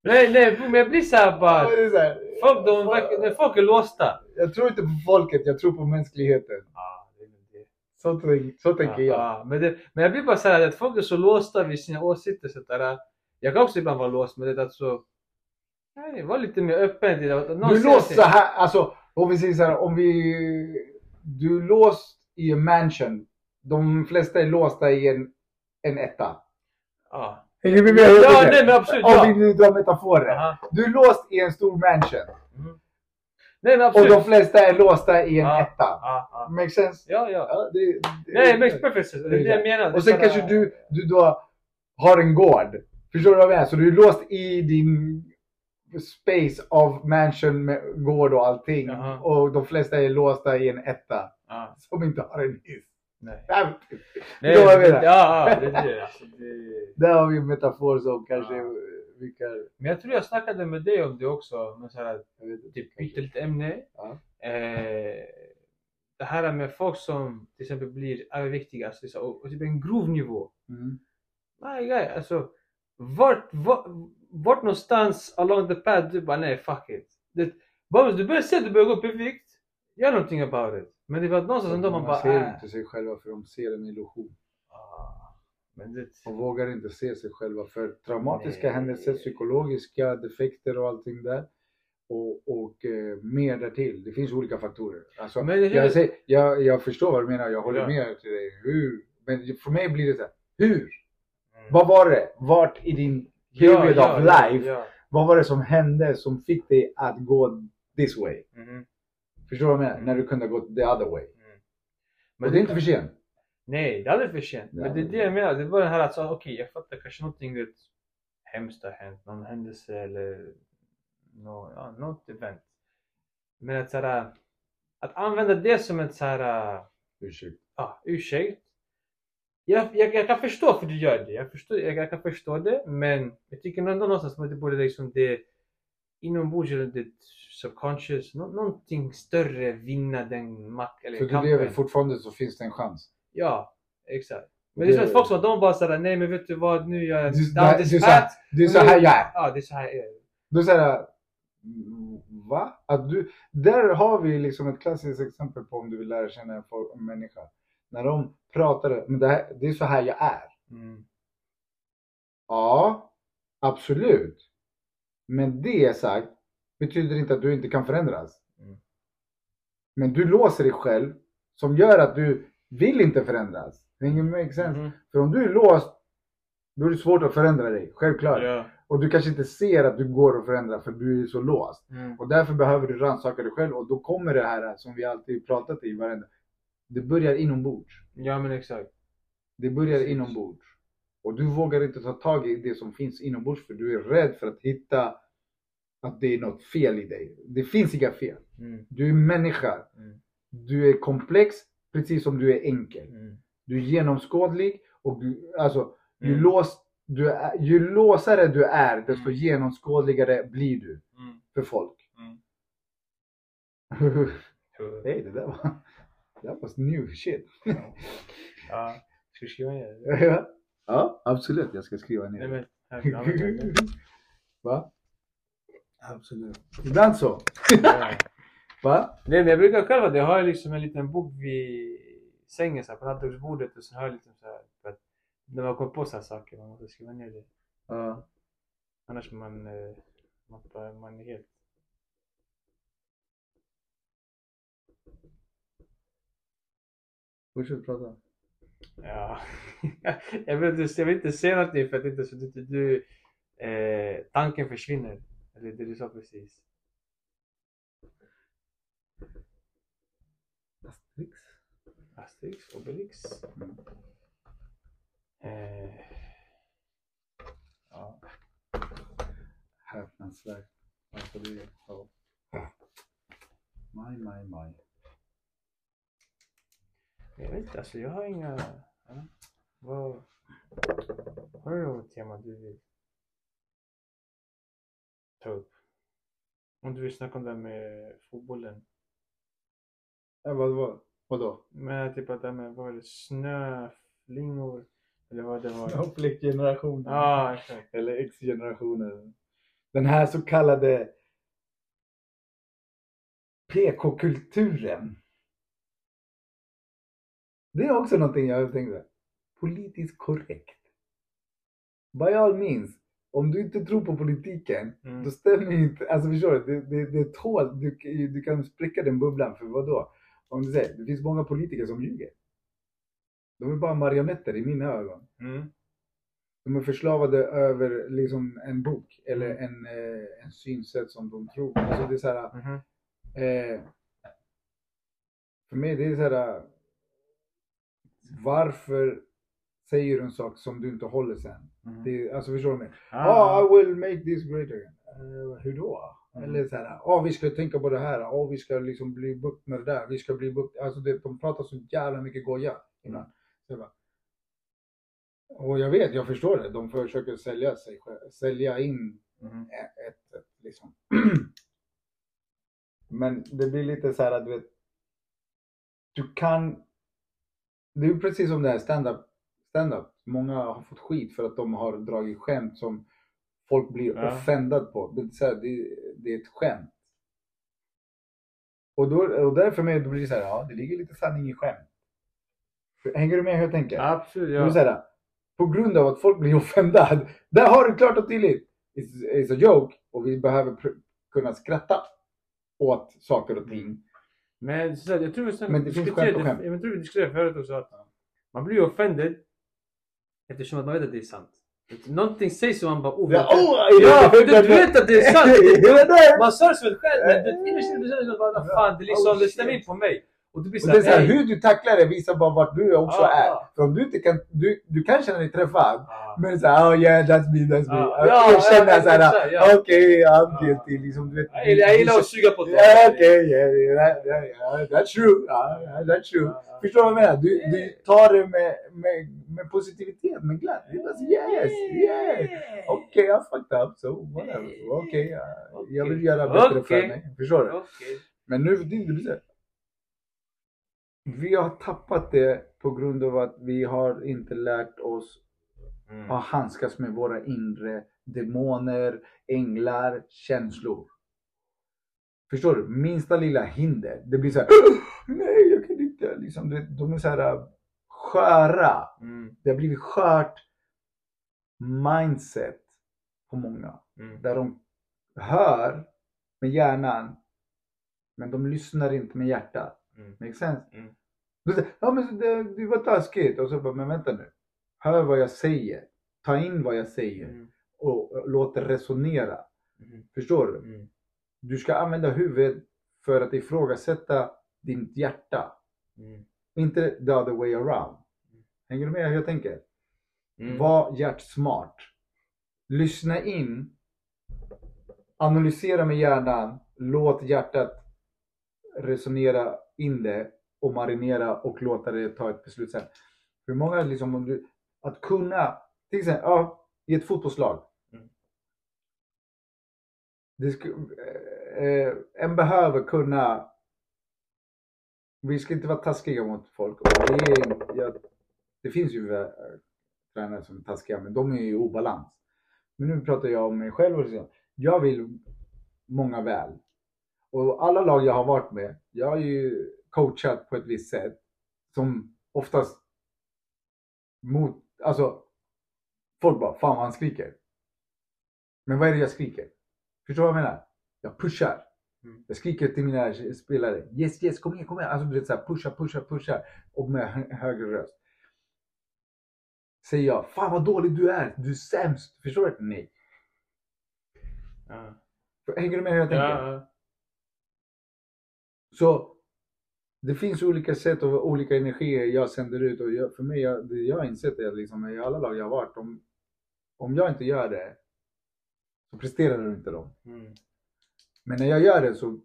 Nej nej men jag blir såhär bara. Är Folk, de, när folk är låsta. Jag tror inte på folket, jag tror på mänskligheten. Är. Så, så tänker jag. Ja, men, det, men jag blir bara såhär att folk är så låsta vid sina åsikter. Så där, jag kan också ibland vara låst med det att så... Nej, var lite mer öppen till det. att någon Du är låst till- så här, alltså om vi säger så här, om vi... Du är låst i en mansion. De flesta är låsta i en, en etta. Ja. Hänger vi med? Ja, nej men absolut. Om Ja. vi nu drar metaforer. Aha. Du är låst i en stor mansion. Mm. Nej men Och absolut. de flesta är låsta i en Ja. etta. Ja, ja. Makes sense? ja, ja. Ja, det, det, Nej, it makes perfect sense. Det är det jag menar. Det Och sen kanske du, du då har en gård. Förstår du vad jag menar? Så du är låst i din space of mansion med gård och allting. Jaha. Och de flesta är låsta i en etta. Ja, Som inte har en hiss. nej. Nej, Nej, jag det-? Ja, det det. Alltså, det... Där har vi en metafor som kanske Ja. vi kan... Men jag tror jag snackade med dig om det också. Men så här, typ byta lite ämne. Ja. Eh, det här med folk som till exempel blir överviktiga alltså, så, och, och typ en grov nivå. Mm. Guy, alltså vart, vart, vart någonstans along the path du bara nej fuck it. Det, bara, du börjar se att du börjar gå upp i vikt, gör någonting about it. Men det var någonstans ändå man Man bara ser äh. inte sig själva för de ser en illusion. Ah, Men det, och vågar inte se sig själva för traumatiska Nej. händelser, psykologiska defekter och allting där. Och, och eh, mer därtill. Det finns olika faktorer. Alltså, Men jag, säger, jag, jag förstår vad du menar, jag håller Ja. med till dig. Hur? Men för mig blir det så här, hur? Mm. Vad var det? Vart i din period ja, of ja, life, Ja, vad var det som hände som fick dig att gå this way? Mhm. Förstår du vad jag menar? Mm. När du kunde gå the other way. Men och det är inte för sent. Nej, det är aldrig för sent. Men det är det jag menar. Det var det här att, okej jag fattar kanske någonting vet, hemskt har hänt. Någon händelse eller nå ja, något event. Men att, så här, att använda det som ett så här, Ursäkta. ja, ursäkt. Jag, jag, jag kan förstå för du gör det. Jag, förstår, jag, jag kan förstå det. Men jag tycker ändå någonstans att det borde liksom det inombords eller det subconscious, nå, någonting större vinna den mack eller För du kampen. lever fortfarande så finns det en chans. Ja, exakt. Men det är som att folk som de bara såhär, nej men vet du vad, nu jag Du- down this du path. Det är så här jag är. Ja, det är så här jag är. Då säger jag, "Mm, va? Att du, där har vi liksom ett klassiskt exempel på om du vill lära känna en människa. När de pratar, men det, här, det är så här jag är. Mm. Ja, absolut. Men det sagt betyder inte att du inte kan förändras. Mm. Men du låser dig själv som gör att du vill inte förändras. Det make sense? Mhm. För om du är låst, då är det svårt att förändra dig. Självklart. Ja. Och du kanske inte ser att du går att förändra för du är så låst. Mm. Och därför behöver du rannsaka dig själv och då kommer det här som vi alltid pratat i varenda. Det börjar inombords. ja men exakt. Det börjar Precis. inombords. Och du vågar inte ta tag i det som finns inombords för du är rädd för att hitta att det är något fel i dig. Det finns inga fel. Mm. Du är människa. Mm. Du är komplex precis som du är enkel. Mm. Du är genomskådlig och du, alltså, ju, Mm. lås, du är, ju låsare du är desto Mm. genomskådligare blir du Mm. för folk. Hej, det där var, där var new shit. Ja, ska vi skriva ner det? ja, absolut. Jag ska skriva ner Nej det. men, här. Va? Absolut. Ibland så. Ja. Va? Nej men jag brukar själv det. Jag har liksom en liten bok vid sängen så här, på nattduksbordet och så har jag liksom så här, för att när man kommer på så här saker man måste skriva ner det. Ja. Annars man, eh, man, man är helt... Fortsätt prata. Ja. jag, vill inte, jag vill inte säga någonting för att inte så att du, eh, tanken försvinner. Eller det du sa precis. Asterix. Asterix, Obelix. Mm. Eh, ja. Häpnadsvärt. Alltså det. Ja. Maj, maj, maj. Jag vet inte, alltså jag har inga... Ja. Vad... Har du något tema du vill ta upp? Om du vill snacka om det här med fotbollen. Ja, vad, vad, vadå? Men typ att det här med, vad var det, snöflingor? Eller vad det var? Snowflake-generationen. Ja, exakt. Eller X-generationen. Den här så kallade PK-kulturen. Det är också någonting jag tänkte. Politiskt korrekt. By all means. Om du inte tror på politiken, Mm. då stämmer inte, alltså förstår du? Det, det, det tål, du, du kan spricka den bubblan, för vad då? Om du säger, det finns många politiker som ljuger. De är bara marionetter i mina ögon. Mm. De är förslavade över liksom en bok eller en, eh, en synsätt som de tror. Alltså det är så här, Mhm. eh, för mig det är så här, varför säger du en sak som du inte håller sen? Mhm. Det, alltså förstår du mig? Ah. Oh, I will make this great again. Eh, hur då? Mm. Eller så här, oh, vi ska tänka på det här, oh, vi ska liksom bli bukt med det där, vi ska bli bukt. Alltså det, de pratar så jävla mycket goja jag bara, Och jag vet, jag förstår det. De försöker sälja sig sälja in Mhm. ett, ett liksom. Men det blir lite så här att du vet. Du kan. Det är precis som det här stand-up. Stand-up. Många har fått skit för att de har dragit skämt som folk blir Ja. offended på. Det är, så här, det, det är ett skämt. Och, då, och därför med, då blir det så här, ja det ligger lite sanning i skämt. Hänger du med hur jag tänker? Absolut, ja. så här, på grund av att folk blir offended. Där har du klart och tydligt. It's, it's a joke. Och vi behöver kunna skratta åt saker och ting. Men så, jag tror sen Men det finns skämt och skämt. Jag tror vi diskuterade förut också att man blir ju offended eftersom att man vet att det är sant. Någonting sägs och man bara oh, Ja, oh, ja du, du vet att det är sant. Man sa det som ett skämt men innerst inne känner man fan det, liksom, det stämmer in på mig. Och du blir Och det är så här, hur du tacklar det visar bara vart du också Ja, är. ja. För om du inte kan, du, du kan känna dig träffad. Ja. Men såhär, oh yeah that's me, that's me. Och ja, jag känner ja, såhär, ja. okej I'm Ja. guilty. Liksom, du vet, Jag gillar- jag gillar att suga på det. Ja, Okej, yeah, yeah, that- that- yeah, that's true. Yeah, that's true. Ja. Förstår du vad jag menar? Du, du tar det med, med, med positivitet, med glädje. Det är så, yes, yes. Okej, jag fucked up, so whatever. Okej, ja, jag vill göra bättre Okej. för mig. Förstår du? Okej. Men nu för tiden, det blir så här. Vi har tappat det på grund av att vi har inte lärt oss Mm. att handskas med våra inre demoner, änglar, känslor. Förstår du? Minsta lilla hinder. Det blir så här. Nej, jag kan inte. Liksom, det, de är så här äh, sköra. Mm. Det har blivit skört mindset på många. Mm. Där de hör med hjärnan men de lyssnar inte med hjärtat. Mm. Make sense? Mm. Du säger, ja men det, det var taskigt. Och så bara, men vänta nu. Hör vad jag säger. Ta in vad jag säger. Mm. Och, och låt det resonera. Mm. Förstår du? Mm. Du ska använda huvudet för att ifrågasätta ditt hjärta. Mm. Inte the other way around. Hänger du med hur jag tänker? Var hjärtsmart. Lyssna in. Analysera med hjärnan. Låt hjärtat resonera in det och marinera och låta det ta ett beslut sen. För många liksom, om du, att kunna, till exempel, ja, i ett fotbollslag. Mm. Ska, eh, en behöver kunna, vi ska inte vara taskiga mot folk. Och det, är, ja, det finns ju eh, tränare som är taskiga, men de är ju i obalans. Men nu pratar jag om mig själv och så. Jag vill många väl. Och alla lag jag har varit med, jag har ju coachat på ett visst sätt. Som oftast mot, alltså folk bara, fan vad han skriker. Men vad är det jag skriker? Förstår du vad jag menar? Jag pushar. Mm. Jag skriker till mina spelare, yes yes kom igen, kom igen. Alltså du vet såhär, pusha, pusha, pusha. Och med hö- högre röst. Säger jag, fan vad dålig du är, du är sämst. Förstår du? Nej. Ja. Hänger du med hur jag tänker? Ja. Så det finns olika sätt och olika energier jag sänder ut och jag, för mig, jag, det jag har insett är att liksom, i alla lag jag har varit, om, om jag inte gör det så presterar inte de. Mm. Men när jag gör det så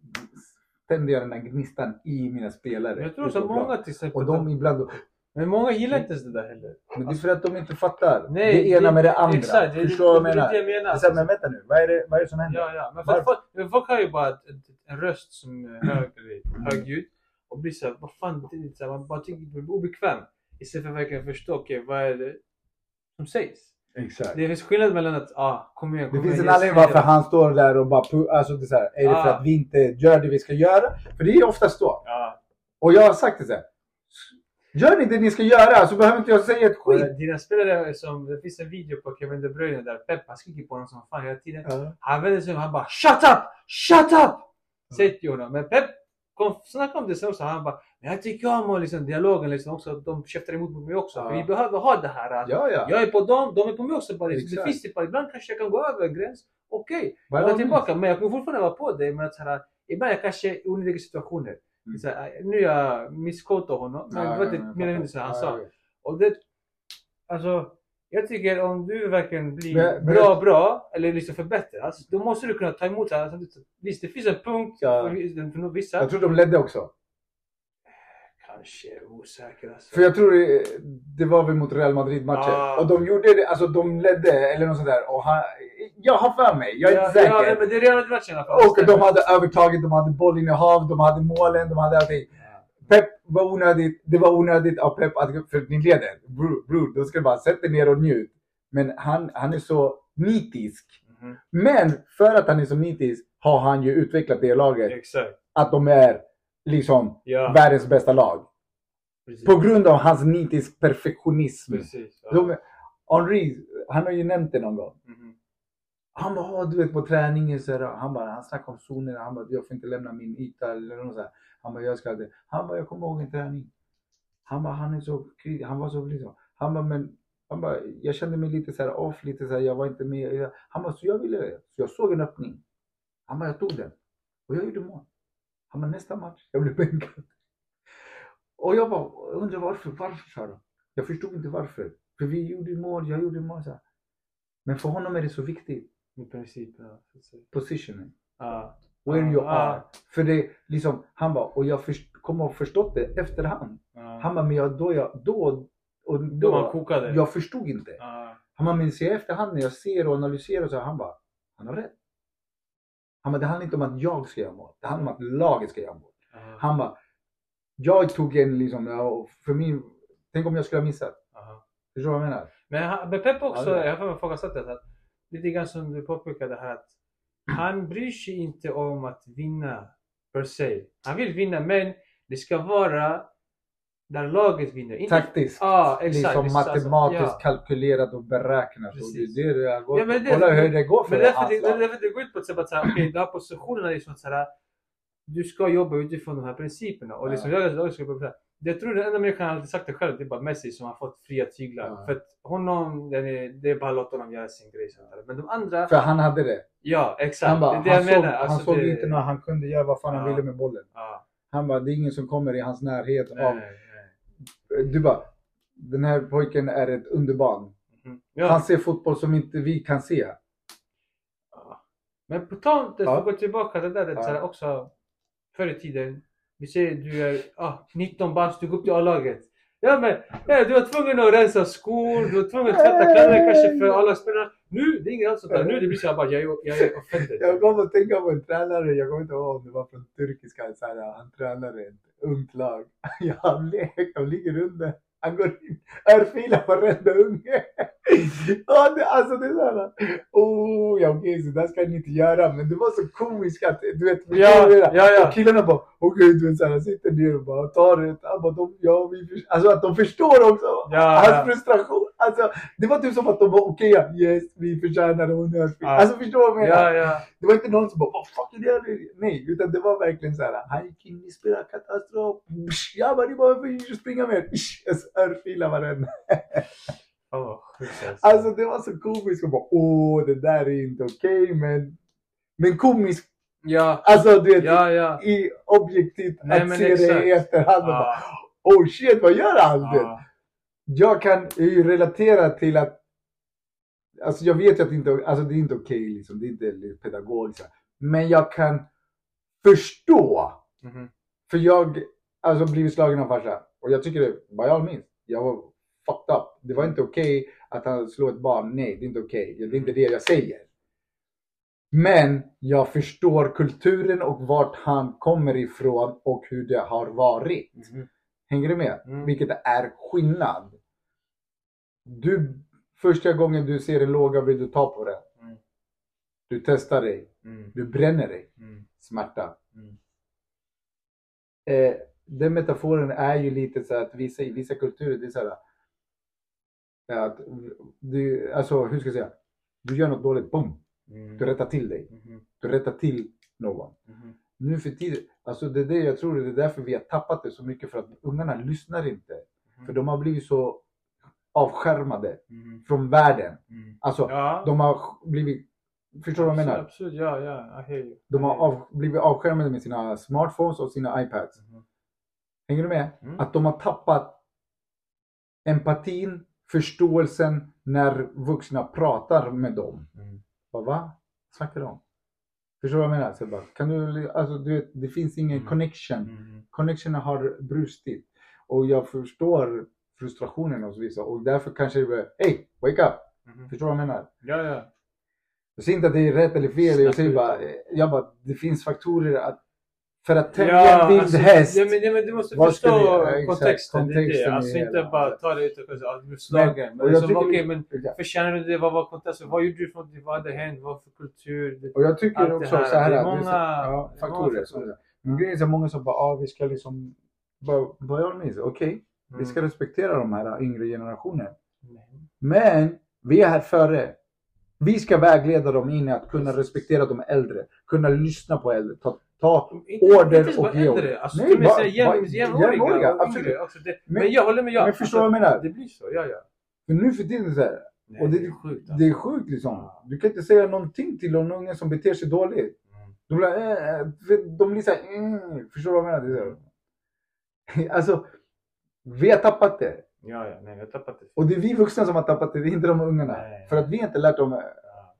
tänder jag den där gnistan i mina spelare. Jag tror så många till exempel. Och de ibland, Men många gillar inte ens det där heller. men det är för att de inte fattar Nej, det ena med det andra. Exakt, det, Förstår du vad det, jag det, är menar? det jag Det menar. är så här, men vänta nu, vad är det, vad är det som händer? Ja, ja. Men för folk, men folk har ju bara en röst som är hög, högljudd och blir såhär, vad fan, det är så här, man bara tycker det blir obekväm. Istället för att verkligen förstå, okej vad är det som sägs? Exakt. Det finns skillnad mellan att, ah, kom igen, Det kom finns igen, en anledning varför det. han står där och bara alltså det är så här, är det för Ah. att vi inte gör det vi ska göra? För det är oftast så. Ja. Och jag har sagt det så här. Gör ni det ni ska göra så behöver inte jag säga ett skit. Dina spelare som, det finns en video på Kevin De Bruyne där Pep skriker på honom som fan hela tiden. Ja. Han vänder sig om han bara Shut up! Shut up! Säger till honom. Men Pep kom, snackade om det sen också. Han bara Men jag tycker om och liksom, dialogen liksom också. De käftar emot mig också. För vi behöver ha det här. Ja, ja. Jag är på dem, de är på mig också. Bara, liksom. det finns typ, ibland kanske jag kan gå över en gräns. Okej, By jag går tillbaka. Men jag kommer fortfarande vara på dig. Men att så här, ibland är kanske i onödiga situationer. Så här, nu jag missquotar honom. Men det var inte mer eller mindre han sa. Och det, alltså, jag tycker om du verkligen blir Men- men- bra, bra, eller liksom förbättras, då måste du kunna ta emot det. Alltså, Visst, det finns en punkt Ja. för, för vissa. Jag tror de ledde också. Kanske osäker alltså. För jag tror det, det var väl mot Real Madrid-matchen. Ah. Och de gjorde det, alltså de ledde eller något sånt där. Och han, jag har för mig, jag är inte säker. Ja, men det är Real Madrid-matchen i alla fall. och de hade övertaget, de hade bollinnehav, de hade målen, de hade allting. Pep var onödigt, det var onödigt av Pep att, för ni leder. Bror, bror, då ska du bara sätta ner och njut. Men han, han är så nitisk. Mhm. Men för att han är så nitisk har han ju utvecklat det laget. Exakt. Att de är liksom Ja, världens bästa lag. precis. På grund av hans nitisk perfektionism. Precis. Ja. De, Henri, han har ju nämnt det någon gång. Mhm. Han bara, du vet på träningen så här, han bara, han snackade om zoner, han bara, jag får inte lämna min yta eller något så här. Han bara, jag ska det. Han bara, jag kommer ihåg en träning. Han bara, han är så, han var så liksom. Han bara, men, han bara, jag kände mig lite så här off, lite så här, jag var inte med. Han bara, så jag ville, så jag såg en öppning. Han bara, jag tog den. Och jag gjorde mål. Han bara, nästa match, jag blev bänkad. Och jag bara, undrar varför, varför sa de? Jag förstod inte varför. För vi gjorde mål, jag gjorde mål. Så här. Men för honom är det så viktigt, i princip, ja. positionen. Ja. Where you are. För det liksom, han bara, och jag först, kommer ha förstått det efterhand. Han bara, men jag, då, jag, då, och Då man kokade. jag förstod inte. Han bara, men ser efterhand när jag ser och analyserar så, han bara, han har rätt. Han bara, det handlar inte om att jag ska göra mål. Det handlar om att laget ska göra mål. Han bara, jag tog en liksom, och för min, tänk om jag skulle ha missat. Förstår du vad jag menar? Men, han, men Pep också, Ja, jag har ifrågasatt det. Att, lite grann som du påpekade här. Att han bryr sig inte om att vinna per se. Han vill vinna men det ska vara där laget vinner. Inte, Taktiskt. Ja, exakt. liksom Alltså, matematiskt ja. kalkylerat och beräknat. Och det är det det har gått. Ja, men det- Kolla hur det går för Men därför hans det, lag. därför det går ut på att säga att okej, de här positionerna är som att så här, du ska jobba utifrån de här principerna. Och liksom, jag, jag, ska jobba så här. Jag tror den enda människan alltid sagt det själv, det är bara Messi som har fått fria tyglar. Ja. För att honom, den är, det är bara låta honom göra sin grej. Men de andra, För han hade det. ja exakt. Han, bara, det är det han jag såg, menar. han Alltså, såg det, inte när han kunde göra vad fan han Ja. ville med bollen. Ja, Han bara, det är ingen som kommer i hans närhet. nej, Av, nej. du bara, den här pojken är ett underbarn. Mhm. Ja. Han ser fotboll som inte vi kan se. Men på tal om det, Ja. gå tillbaka till det där, det Ja. också förr i tiden. Vi säger du är ah, 19 bast, du går upp till A-laget. Ja men ja, du var tvungen att rensa skor, du var tvungen att tvätta kläder kanske för alla spelare. Nu, det är inget alls sånt där. Nu det blir så här bara, jag är, jag är offended. Jag kommer att tänka på en tränare, jag kommer inte ihåg om det var från turkiska, så här, han tränade ett ungt lag. Ja, han lek, de ligger under. Han går in, örfilar varenda unge. Ja, det, alltså det är såhär, oh ja okej så där ska ni inte göra. Men det var så komiskt att, du vet, Ja, ja, ja. Och killarna bara, okej du vet såhär, sitter ner och bara tar det. Han bara, de, ja, vi alltså att de förstår också Ja, hans ja. frustration. Alltså, det var typ som att de var okej, ja, yes, vi förtjänar det. och örfil. Ja. Alltså förstår du vad jag menar? Ja, ja. Det var inte någon som bara vad fuck är det? Nej, utan det var verkligen så här. Han gick in, vi spelar katastrof. Psh, Jag bara, ni behöver springa. Psh, Jag örfilar varenda. Sjukt alltså. Alltså det var så komiskt och bara åh det där är inte okej men. Men komiskt, Ja, alltså du vet ja, ja. i objektivt Nej, att se det exakt. i efterhand och bara Ja, oh shit vad gör han? Ja. Jag kan ju relatera till att Alltså jag vet ju att det inte, alltså det är inte okej liksom, det är inte pedagogiskt. Men jag kan förstå Mhm. För jag alltså blivit slagen av farsa. Och jag tycker det, by all means, jag var fucked up. Det var inte okej att han slog ett barn. Nej, det är inte okej. Det är inte det jag säger. Men jag förstår kulturen och vart han kommer ifrån och hur det har varit. Mhm. Hänger du med? Mm. Vilket är skillnad. Du, första gången du ser en låga vill du ta på den. Mm. Du testar dig. Mm. Du bränner dig. Mm. Smärta. Mm. eh, den metaforen är ju lite så att vissa, i vissa kulturer, det är så här. eh, Att du, alltså hur ska jag säga? Du gör något dåligt, boom! Mm. Du rättar till dig. Mhm. Du rättar till någon. Mhm. Nu för tiden, alltså det är det jag tror, det är därför vi har tappat det så mycket för att ungarna lyssnar inte. För de har blivit så avskärmade från världen. Mm. Alltså Ja. de har blivit, förstår du vad jag menar? Absolut, ja, ja. I hear you. De har av, blivit avskärmade med sina smartphones och sina iPads. Hänger du med? Mm. Att de har tappat empatin, förståelsen när vuxna pratar med dem. Mm. Bara, va? Snackar de om? Förstår du vad jag menar? Så jag bara, kan du, alltså, du vet, det finns ingen Mm. connection. Mm. Connectionen har brustit. Och jag förstår frustrationen hos vissa och därför kanske det blir, hej, wake up! Mhm. Förstår du vad jag menar? Ja, ja. Jag säger inte att det är rätt eller fel, jag säger bara, jag bara, det finns faktorer att, för att tämja en vild alltså, häst. Ja, men, ja, men du måste Vad förstå det- ja, kontexten. det kontexten det. Alltså hela. inte bara ta det ut och säga att du är slagen. Men, jag alltså, vi- men Exakt. förtjänar du det? Vad var kontexten? Vad gjorde du för något? Vad hade hänt? Vad för kultur? Det, Och jag tycker också här, så här, det är att många- ja, faktorer. Men grejen är så många som bara, ah, vi ska liksom, bara jag med okej, vi ska respektera de här yngre generationen. Mm. Men vi är här före. Vi ska vägleda dem in i att kunna respektera de äldre, kunna lyssna på äldre, ta, ta order inte och ge äldre. order. Alltså, Nej, bara- säga jäm, bara- jämnåriga jämnåriga, absolut. också. Det, Men- men, jag håller med. Jag, men förstår vad jag menar? Det blir så, ja ja. För nu för tiden så här, Nej, Och det- det är sjukt. det är sjukt liksom. Du kan inte säga någonting till en unge som beter sig dåligt. Mm. De blir, äh, de blir såhär, mm, förstår du vad jag menar? Det är så här. Alltså, vi har tappat det. Ja, ja. Nej, jag har tappat det. Och det är vi vuxna som har tappat det, det är inte de ungarna. Nej. För att vi inte lärt dem.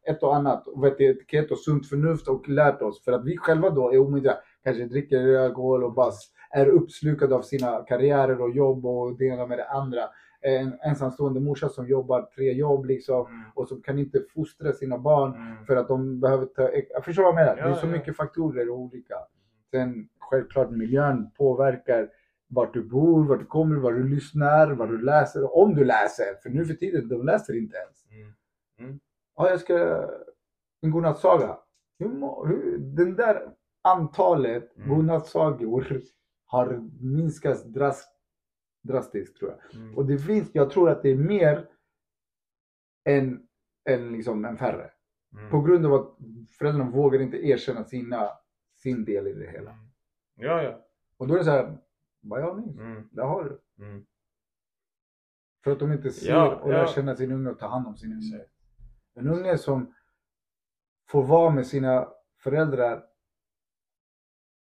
Ett och annat, och vet, etikett och sunt förnuft och lärt oss. För att vi själva då är omyndiga, kanske dricker alkohol och bara är uppslukade av sina karriärer och jobb och det ena med det andra. En ensamstående morsa som jobbar tre jobb liksom Mm. och som kan inte fostra sina barn Mm. för att de behöver ta... Jag förstår vad jag menar. det är Ja, så ja. mycket faktorer och olika. Sen självklart miljön påverkar vart du bor, vart du kommer, vad du lyssnar, vad du läser om du läser. För nu för tiden, de läser inte ens. Mm. Ja, jag ska... En godnattsaga. Hur, hur, den där antalet Mm. godnattsagor har minskat dras, drastiskt tror jag. Mm. Och det finns, jag tror att det är mer än, än, liksom, än färre. Mm. På grund av att föräldrarna vågar inte erkänna sina, sin del i det hela. Mm. Ja, ja. Och då är det så här, vad jag minns, Mm. där har du. Mm. För att de inte ser Ja, och lär ja. känna sin unge och ta hand om sin unge. En unge som får vara med sina föräldrar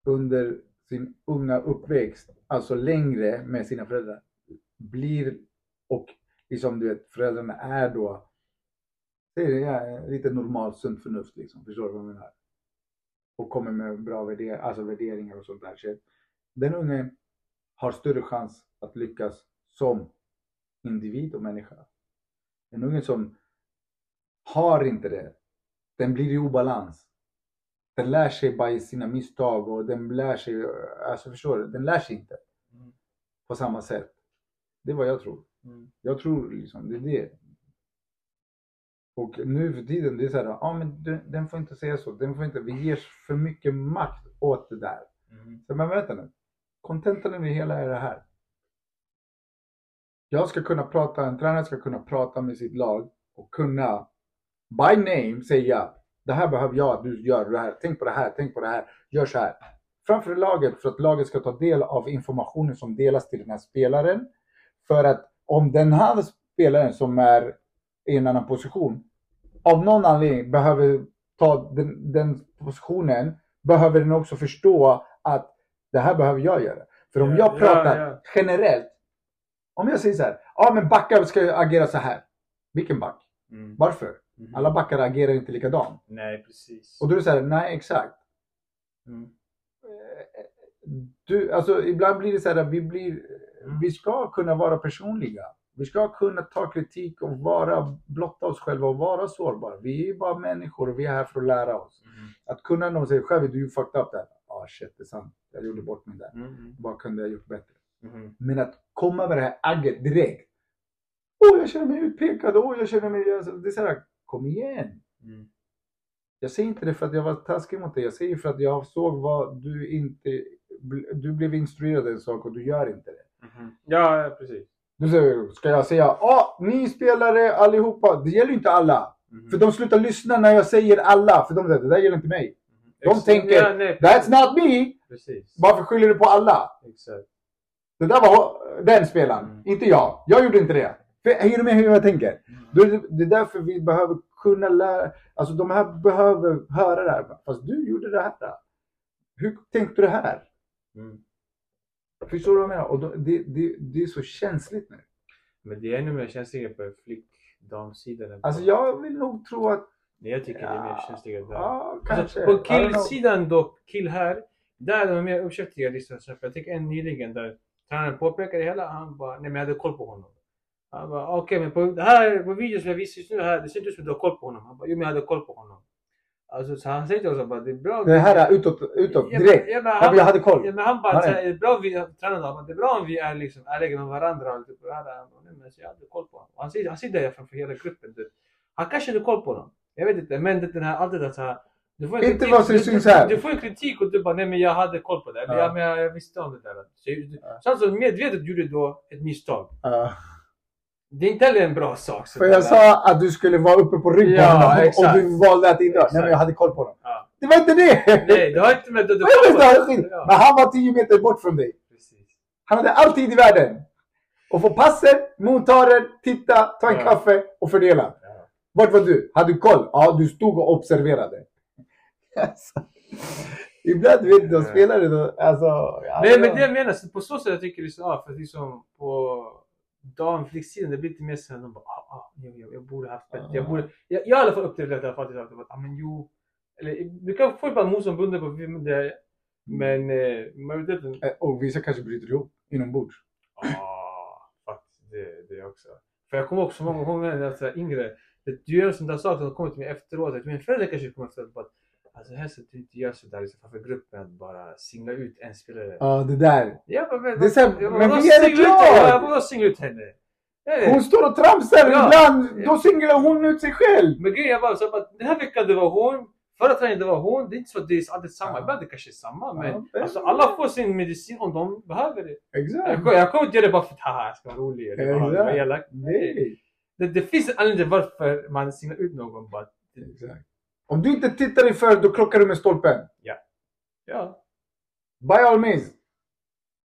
under sin unga uppväxt, alltså längre med sina föräldrar, blir och liksom du vet föräldrarna är då det är ja, lite normalt sunt förnuft liksom, förstår du vad jag menar? Och kommer med bra värderingar, alltså värderingar och sånt där. Så den unge har större chans att lyckas som individ och människa. En unge som har inte det, den blir i obalans. Den lär sig bara i sina misstag och den lär sig, alltså förstår du, den lär sig inte Mm. på samma sätt. Det är vad jag tror. Mm. Jag tror liksom, det är det. Och nu för tiden, det är så här, ja men du, den får inte säga så, den får inte, vi ger för mycket makt åt det där. Mm. Så, men vänta nu, kontentan i det hela är det här. Jag ska kunna prata, en tränare ska kunna prata med sitt lag och kunna by name säga det här behöver jag att du gör det här, tänk på det här, tänk på det här, gör så här. Framför laget för att laget ska ta del av informationen som delas till den här spelaren. För att om den här spelaren som är i en annan position av någon anledning behöver ta den, den positionen behöver den också förstå att det här behöver jag göra. För om Ja, jag ja, pratar ja. generellt. Om jag säger så här, ja men backar ska agera så här. Vilken back? Mm. Varför? Mhm. Alla backar agerar inte likadant. Nej, precis. Och då är det så här, nej exakt. Mm. Du, alltså ibland blir det så här att vi blir, Mm. vi ska kunna vara personliga. Vi ska kunna ta kritik och vara, blotta oss själva och vara sårbara. Vi är bara människor och vi är här för att lära oss. Mm. Att kunna någon säga själv, du fucked up där. Ja ah, shit, det är sant. Jag gjorde bort mig där. Mm. Vad kunde jag gjort bättre? Mm. Men att komma med det här agget direkt. Åh, jag känner mig utpekad. Åh, jag känner mig... Alltså, det är så här, kom igen. Mm. Jag säger inte det för att jag var taskig mot dig. Jag säger för att jag såg vad du inte... Du blev instruerad en sak och du gör inte det. Mhm. Ja, ja, precis. Du säger, ska jag säga, ja, ni spelare allihopa. Det gäller inte alla. Mhm. För de slutar lyssna när jag säger alla. För de säger, det där gäller inte mig. Mhm. de Ex- tänker, ja, nej, That's not me! Precis. Varför skyller du på alla? Exakt. Det där var den spelaren, Mm. inte jag. Jag gjorde inte det. För, hänger du med hur jag tänker? Mm. Det, är därför vi behöver kunna lära, alltså de här behöver höra det här. Fast du gjorde det här. Hur tänkte du här? Mm. Förstår du vad jag menar? Och då, det, det, det är så känsligt nu. Men det är ännu mer känsligare på flickdamsidan. Alltså jag vill nog tro att, Nej, jag tycker det är mer Ja, känsligare där. ja kanske. Alltså, på killsidan dock, kill här, där är de mer uppkäftiga. Liksom, jag fick en nyligen där tränaren påpekade hela. Han bara, nej men jag hade koll på honom. Han bara, okej men på, det här, på videon som jag visar just nu här, det ser inte ut som att du har koll på honom. Han bara, jo men jag hade koll på honom. Alltså, så han säger till oss bara, det är bra. Det här är utåt, utåt Ja, men- direkt. Ja, men han, jag hade koll. Ja, men han bara, Han så är- här, det är bra vi, men det är bra om vi är liksom ärliga med varandra. Och typ, det här, men jag hade koll på honom. Han sitter, han sitter där framför hela gruppen. Du. Han kanske hade koll på honom. Jag vet inte, men det, den här, alltid att så här, du får en Inte vad som syns här. Du får en kritik och du bara, nej men jag hade koll på det. Ja. men jag, jag visste om det där. Så, Ja. så alltså medvetet gjorde du då ett misstag. Ja. Det är inte heller en bra sak. För jag sa att du skulle vara uppe på ryggen Ja, och du valde att inte. Nej men jag hade koll på honom. Ja. Det var inte det! Nej, det har inte med... Jag skit. Ja. Men han var 10 meter bort från dig. Precis. Han hade all tid i världen. Och få passen, motta den, titta, ta en Ja. kaffe och fördela. Ja. Vart var du? Hade du koll? Ja, du stod och observerade. Alltså, ibland vet du, de spelare alltså... Nej men det jag menar, på så sätt jag tycker det är så, för liksom på damflicksidan det blir lite mer såhär, de bara ah, ah, jag, jag, jag borde haft bättre, jag borde, jag, jag har i alla fall upplevt det i alla fall, att ah, men jo, eller du kan få ibland motstånd på vem det är, men eh, majoriteten, Eh, Och vissa kanske bryter ihop inombords. ah, faktiskt det, det också. För jag kommer också många gånger när jag var yngre, det- du gör sådana där saker som kommer till mig efteråt, att min förälder kanske kommer efteråt bara Alltså så att du inte gör sådär liksom framför gruppen att bara singla ut en spelare. Ja, det där. Ja, men, Det är så här, jag bara, men vi är henne? Jag bara singla ut henne. Ja, ja. Hon står och tramsar Ja. ibland. Då singlar hon ut sig själv. Men grejen bara så att den här veckan det var hon, förra träningen det var hon. Det är inte så att det är alltid samma. Ja. Ibland det kanske är samma. Men Ja, alltså, alla får sin medicin om de behöver det. Jag, Exakt. jag kommer inte göra det bara för att haha, jag ska vara rolig eller bara vara elak. Nej. Det, det finns en anledning varför man singlar ut någon. Bara, Exakt. Om du inte tittar dig för, då krockar du med stolpen. ja. By all means.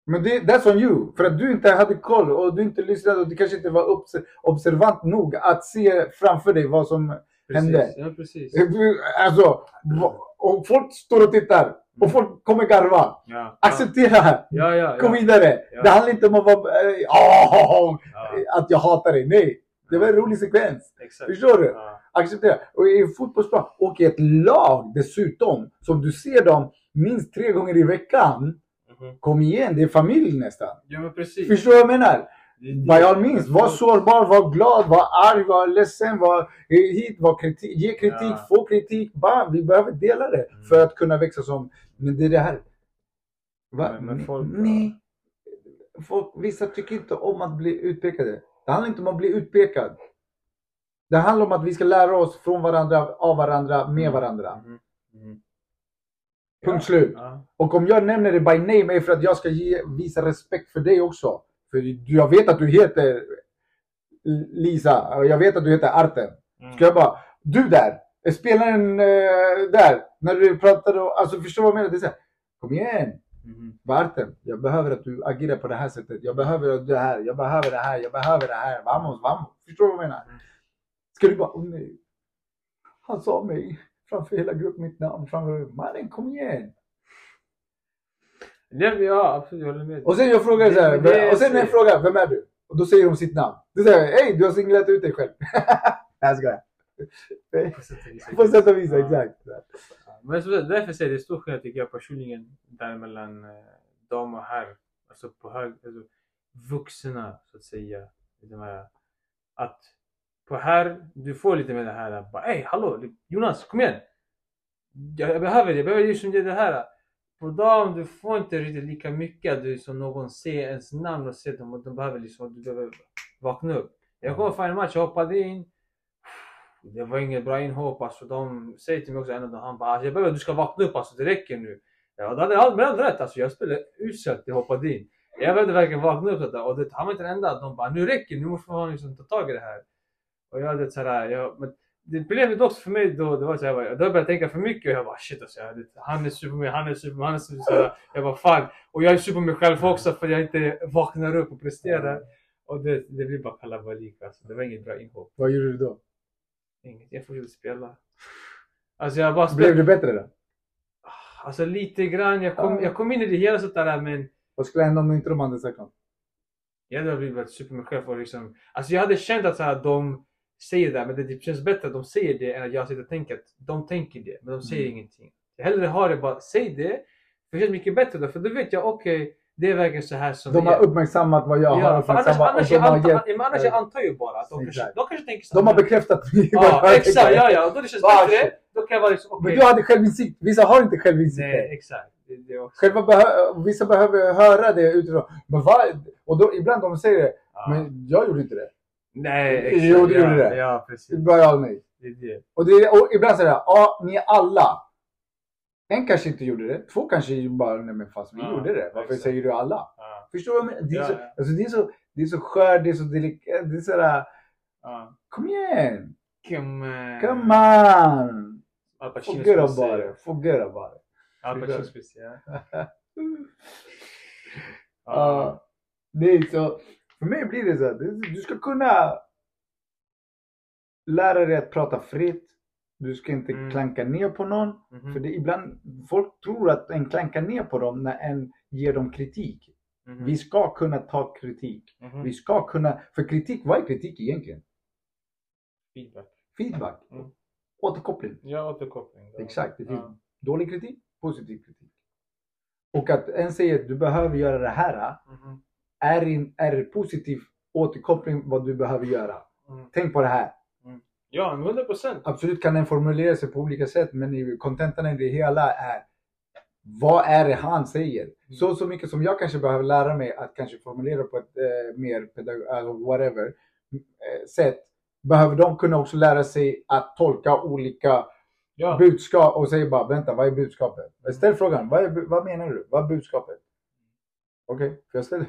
Men det, that's on you. För att du inte hade koll och du inte lyssnade och du kanske inte var obs- observant nog att se framför dig vad som Precis. Hände. Ja, precis. Alltså, och folk står och tittar. Och folk kommer garva. Ja. Acceptera. Ja, ja, Kom ja. vidare. Ja. Det handlar inte om att vara... åh, ja. att jag hatar dig. Nej. Det var en rolig sekvens. Exakt. Förstår du? Acceptera. Och i en fotbollsplan och i ett lag dessutom. Som du ser dem minst tre gånger i veckan. Mhm. Kom igen, det är familj nästan. Ja, men precis. Förstår du vad jag menar? By all means, var sårbar, var glad, var arg, var ledsen, var hit, var kritik, ge kritik, Ja. få kritik. Bam, vi behöver dela det Mm. för att kunna växa som... Men det är det här. Va? Men- men folk- Nej. Folk, vissa tycker inte om att bli utpekade. Det handlar inte om att bli utpekad. Det handlar om att vi ska lära oss från varandra, av varandra, med varandra. Mhm. Mhm. Punkt slut. Ja. Och om jag nämner det by name är för att jag ska ge, visa respekt för dig också. För jag vet att du heter Lisa och jag vet att du heter Arten. Mm. Ska jag bara, du där, är spelaren eh, där, när du pratar och, alltså förstår du vad jag menar? Det är så här, kom igen, Mhm. Arten, jag behöver att du agerar på det här sättet. Jag behöver det här, jag behöver det här, jag behöver det här. Vamos, vamos. Förstår du vad jag menar? Ska du bara, åh nej. Han sa mig framför hela gruppen, mitt namn framför, mannen kom igen. Ja, ja, absolut. Jag håller med. Och sen jag frågar så här, Det- och sen när jag frågar, vem är du? Och då säger de sitt namn. Du säger, hej du har singlat ut dig själv. Nej jag skojar. På sätt och vis. Exakt. Men så, därför säger jag det är stor skillnad tycker jag personligen där mellan eh, dam och herr. Alltså på hög, alltså, vuxna så att säga. Att på här, du får lite med det här. Bara, ”Ey, hallå Jonas, kom igen! Jag, jag behöver det, jag behöver liksom det här. På dam, du får inte riktigt lika mycket att du som någon ser ens namn och ser dem och de behöver liksom att du behöver vakna upp. Jag kommer för en match, jag hoppade in. Det var inget bra inhopp alltså. De säger till mig också, en av dem, han bara jag behöver att du ska vakna upp alltså, det räcker nu. Ja, det hade jag rätt alltså. Jag spelade uselt, jag hoppade in. Jag behövde verkligen vakna upp detta och det, han var inte den enda. De bara nu räcker det, nu måste man liksom ta tag i det här. Och jag hade såhär, jag, men det problemet också för mig då, det var såhär, jag, då började jag tänka för mycket och jag bara shit alltså, jag, han är mig, han är mig, han är mig. Jag bara fan. Och jag är på mig själv också för jag inte vaknar upp och presterar. Och det, det blir bara kalabalik alltså. Det var inget bra inhopp. Vad gjorde du då? Inget, jag fortsatte spela. Alltså jag bara Blev spelade. du bättre då? Alltså lite grann, jag kom, Ja. jag kom in i det hela sådär men Vad skulle hända om inte de hade sagt något? jag hade blivit super mig själv och liksom. Alltså jag hade känt att så här, de säger det men det typ känns bättre att de säger det än att jag sitter och tänker att de tänker det men de säger Mm. ingenting. Jag hellre har det bara, säg det. För det känns mycket bättre då för då vet jag okej, Det verkar så här som De har är. uppmärksammat vad jag har Ja, annars, uppmärksammat. annars, och jag har antar, gett, annars jag antar ju bara att de kanske, de kanske tänker så de har här, bekräftat Ja, exakt. Ja, ja. Då det känns Ah, bättre. Då kan jag vara liksom, okej. Men du hade självinsikt. Vissa har inte självinsikt. Nej, exakt. Det, det är också. Själva behö- vissa behöver höra det utifrån. Men vad? Och då, ibland de säger det. Ja. Men jag gjorde inte det. Nej, exakt. Jo, ja, gjorde det. Ja, Det precis. var jag och nej. Det är det. Och, det, och ibland säger jag, ja, ni alla. En kanske inte gjorde det. Två kanske bara, nej men fast vi Ja, gjorde det. Varför exakt. säger du alla? Ja, Förstår du? Det är, Ja, så, ja. alltså, det är så, det är så skört, det är så delikat. Det är sådär, ja. kom igen. Come, Come on. Al Pacino Forget skulle about it. Forget about it. Al Pacino. Ja. Nej, så för mig blir det så här. Du ska kunna lära dig att prata fritt. Du ska inte Mm. klanka ner på någon. Mhm, För det, ibland, folk tror att en klankar ner på dem när en ger dem kritik. mhm, Vi ska kunna ta kritik. mhm. Vi ska kunna, för kritik, vad är kritik egentligen? Feedback. Feedback. Mm. Återkoppling. Ja, återkoppling. då. Exakt. Det finns Ja. dålig kritik, positiv kritik. Och att en säger att du behöver göra det här. Mhm, Är, in, är positiv återkoppling vad du behöver göra. mm. Tänk på det här. Ja, 100 procent. Absolut kan den formulera sig på olika sätt men kontentan i det hela är vad är det han säger? Så så mycket som jag kanske behöver lära mig att kanske formulera på ett eh, mer pedagog, alltså whatever eh, sätt behöver de kunna också lära sig att tolka olika Ja. budskap och säga bara vänta vad är budskapet? Ställ frågan vad, är, vad menar du? Vad är budskapet? Okej, för jag ställde,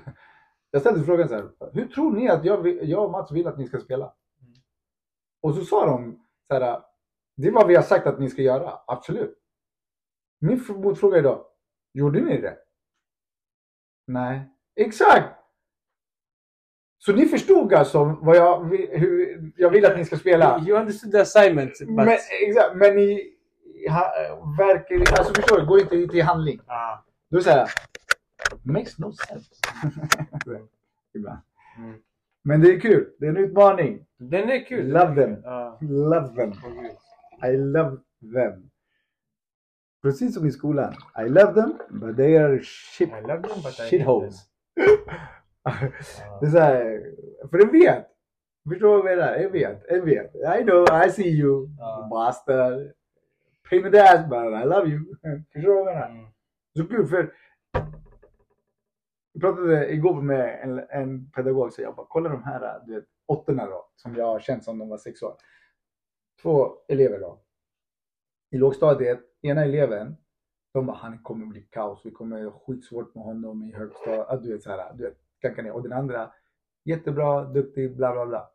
jag ställde frågan så här. Hur tror ni att jag, jag och Mats vill att ni ska spela? Mm. Och så sa de så här. Det är vad vi har sagt att ni ska göra. Absolut. Min motfråga idag. Gjorde ni det? Nej. Exakt! Så ni förstod alltså vad jag, hur jag vill att ni ska spela? You understood the assignment. But... Men, exakt, men ni ha, verkar, alltså förstår du, går inte ut i handling. Ah. Då är det makes no sense. Ibland. Mm. Men det är kul, det är en utmaning. Den är kul. Love them. Ja. Love them. I love them. Precis som i skolan. I love them, but they are shit, I love them, but shitholes. Det är såhär, för en vet. Förstår du vad jag menar? En vet. I know, I see you, Ja. bastard. Pain in the ass, but I love you. Förstår du vad jag menar? Mm. Så kul för jag pratade igår med en, en pedagog så jag bara kolla de här du vet, åttorna då som jag har känt som de var sex år. Två elever då. I lågstadiet, ena eleven de bara han kommer bli kaos, vi kommer skitsvårt med honom i högstadiet. Du vet såhär, du vet, klanka ner. Och den andra jättebra, duktig, bla bla bla.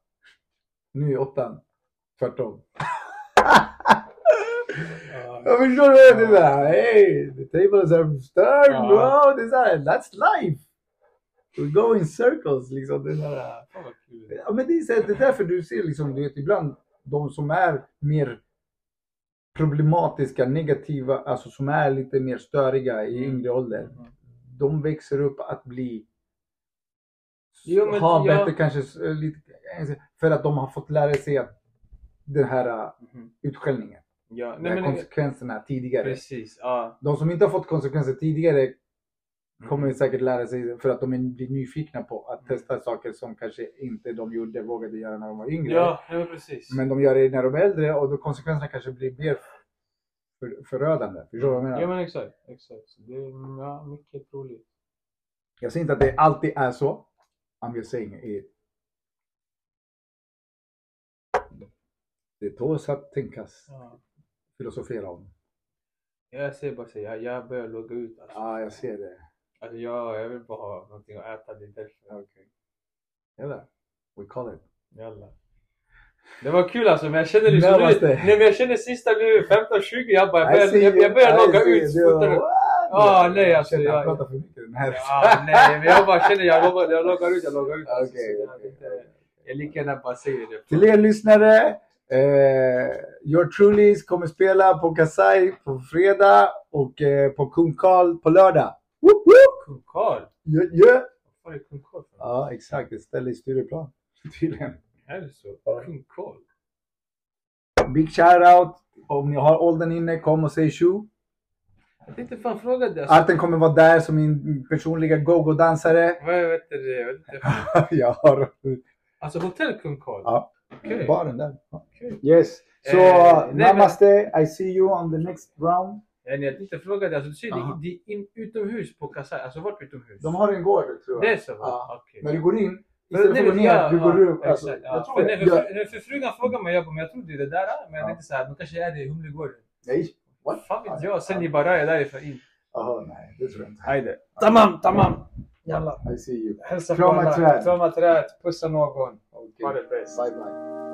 Nu i åttan, tvärtom. Ja. Jag förstår du? Det är såhär, hey, the are turned Ja. bro. Det är såhär, that's life. We go in circles liksom. Det är såhär, Fan vad kul. ja, men det, är här, det är därför du ser liksom, du vet ibland de som är mer problematiska, negativa, alltså som är lite mer störiga i Mm. yngre ålder. Mhm. De växer upp att bli Jo, men ha bättre kanske s- lite, för att de har fått lära sig att den här äh, Mhm. utskällningen, Ja, nej, här men konsekvenserna tidigare. precis. Ja. De som inte har fått konsekvenser tidigare kommer Mm. säkert lära sig för att de är blir nyfikna på att Mm. testa saker som kanske inte de gjorde, vågade göra när de var yngre. Ja, men precis. Men de gör det när de är äldre och då konsekvenserna kanske blir mer för, förödande. Förstår du vad jag menar? Ja men exakt. exakt. Det är ja, mycket troligt. Jag säger inte att det alltid är så. I'm just saying it. Det tåls att tänkas, Ja. filosofera om. Jag säger bara så, jag, jag börjar logga ut alltså. Ja, jag ser det. Alltså jag, jag vill bara ha någonting att äta, det är därför. Okej. Eller? We call it. Jalla. Det var kul alltså, men jag känner liksom nu, nej men jag känner sista nu 15-20, jag bara, jag börjar, jag, jag börjar logga ut? Ja, nej, alltså, Jag pratar för mycket den här. Ja, nej, men jag bara känner, jag loggar, jag loggar ut, jag loggar ut. alltså, Okej, så jag, jag lika gärna bara säger det. Till er lyssnare. Eh, Your Trulies kommer spela på Kasai på fredag och eh, på Kung Karl på lördag. Woop, woop. Kung Karl? Yeah, yeah. Vad är Kung Karl? Ja, exakt. Ett ställe i Stureplan. Tydligen. Är det så? Ja. Kung Karl? Big shout out. Om ni har åldern inne, kom och säg tjo. Jag tänkte fan fråga dig. Alltså, Att den kommer vara där som min personliga go-go-dansare. vad vet du det? Jag jag har Alltså hotell Kung Karl? Ja. Okej. baren där. Ja. Okej. Yes. Så Eh, nej, men- namaste, I see you on the next round. Ja, nej, Jag tänkte fråga dig. Alltså, du ser Aha. det, det är in, utomhus på Kasai. Alltså vart utomhus? De har en gård tror jag. Det är så? Ja. Okej. När du går in, Men istället för att gå ner, ja, du går ja, upp. Alltså, exakt, ja. jag tror för, det. nej, för, för, för frugan frågade mig, jag, bara, men jag trodde det där. Men jag Ja. tänkte såhär, men kanske är det i Humlegården. Nej. What? Fan vet jag. Sen i Baraya därifrån in. Jaha, nej. Det tror jag inte. Hejde. Tamam, tamam. Jalla. I see you. Hälsa på Krama alla. träd. Krama träd. Pussa någon. Okay. Ha det bäst. Bye bye.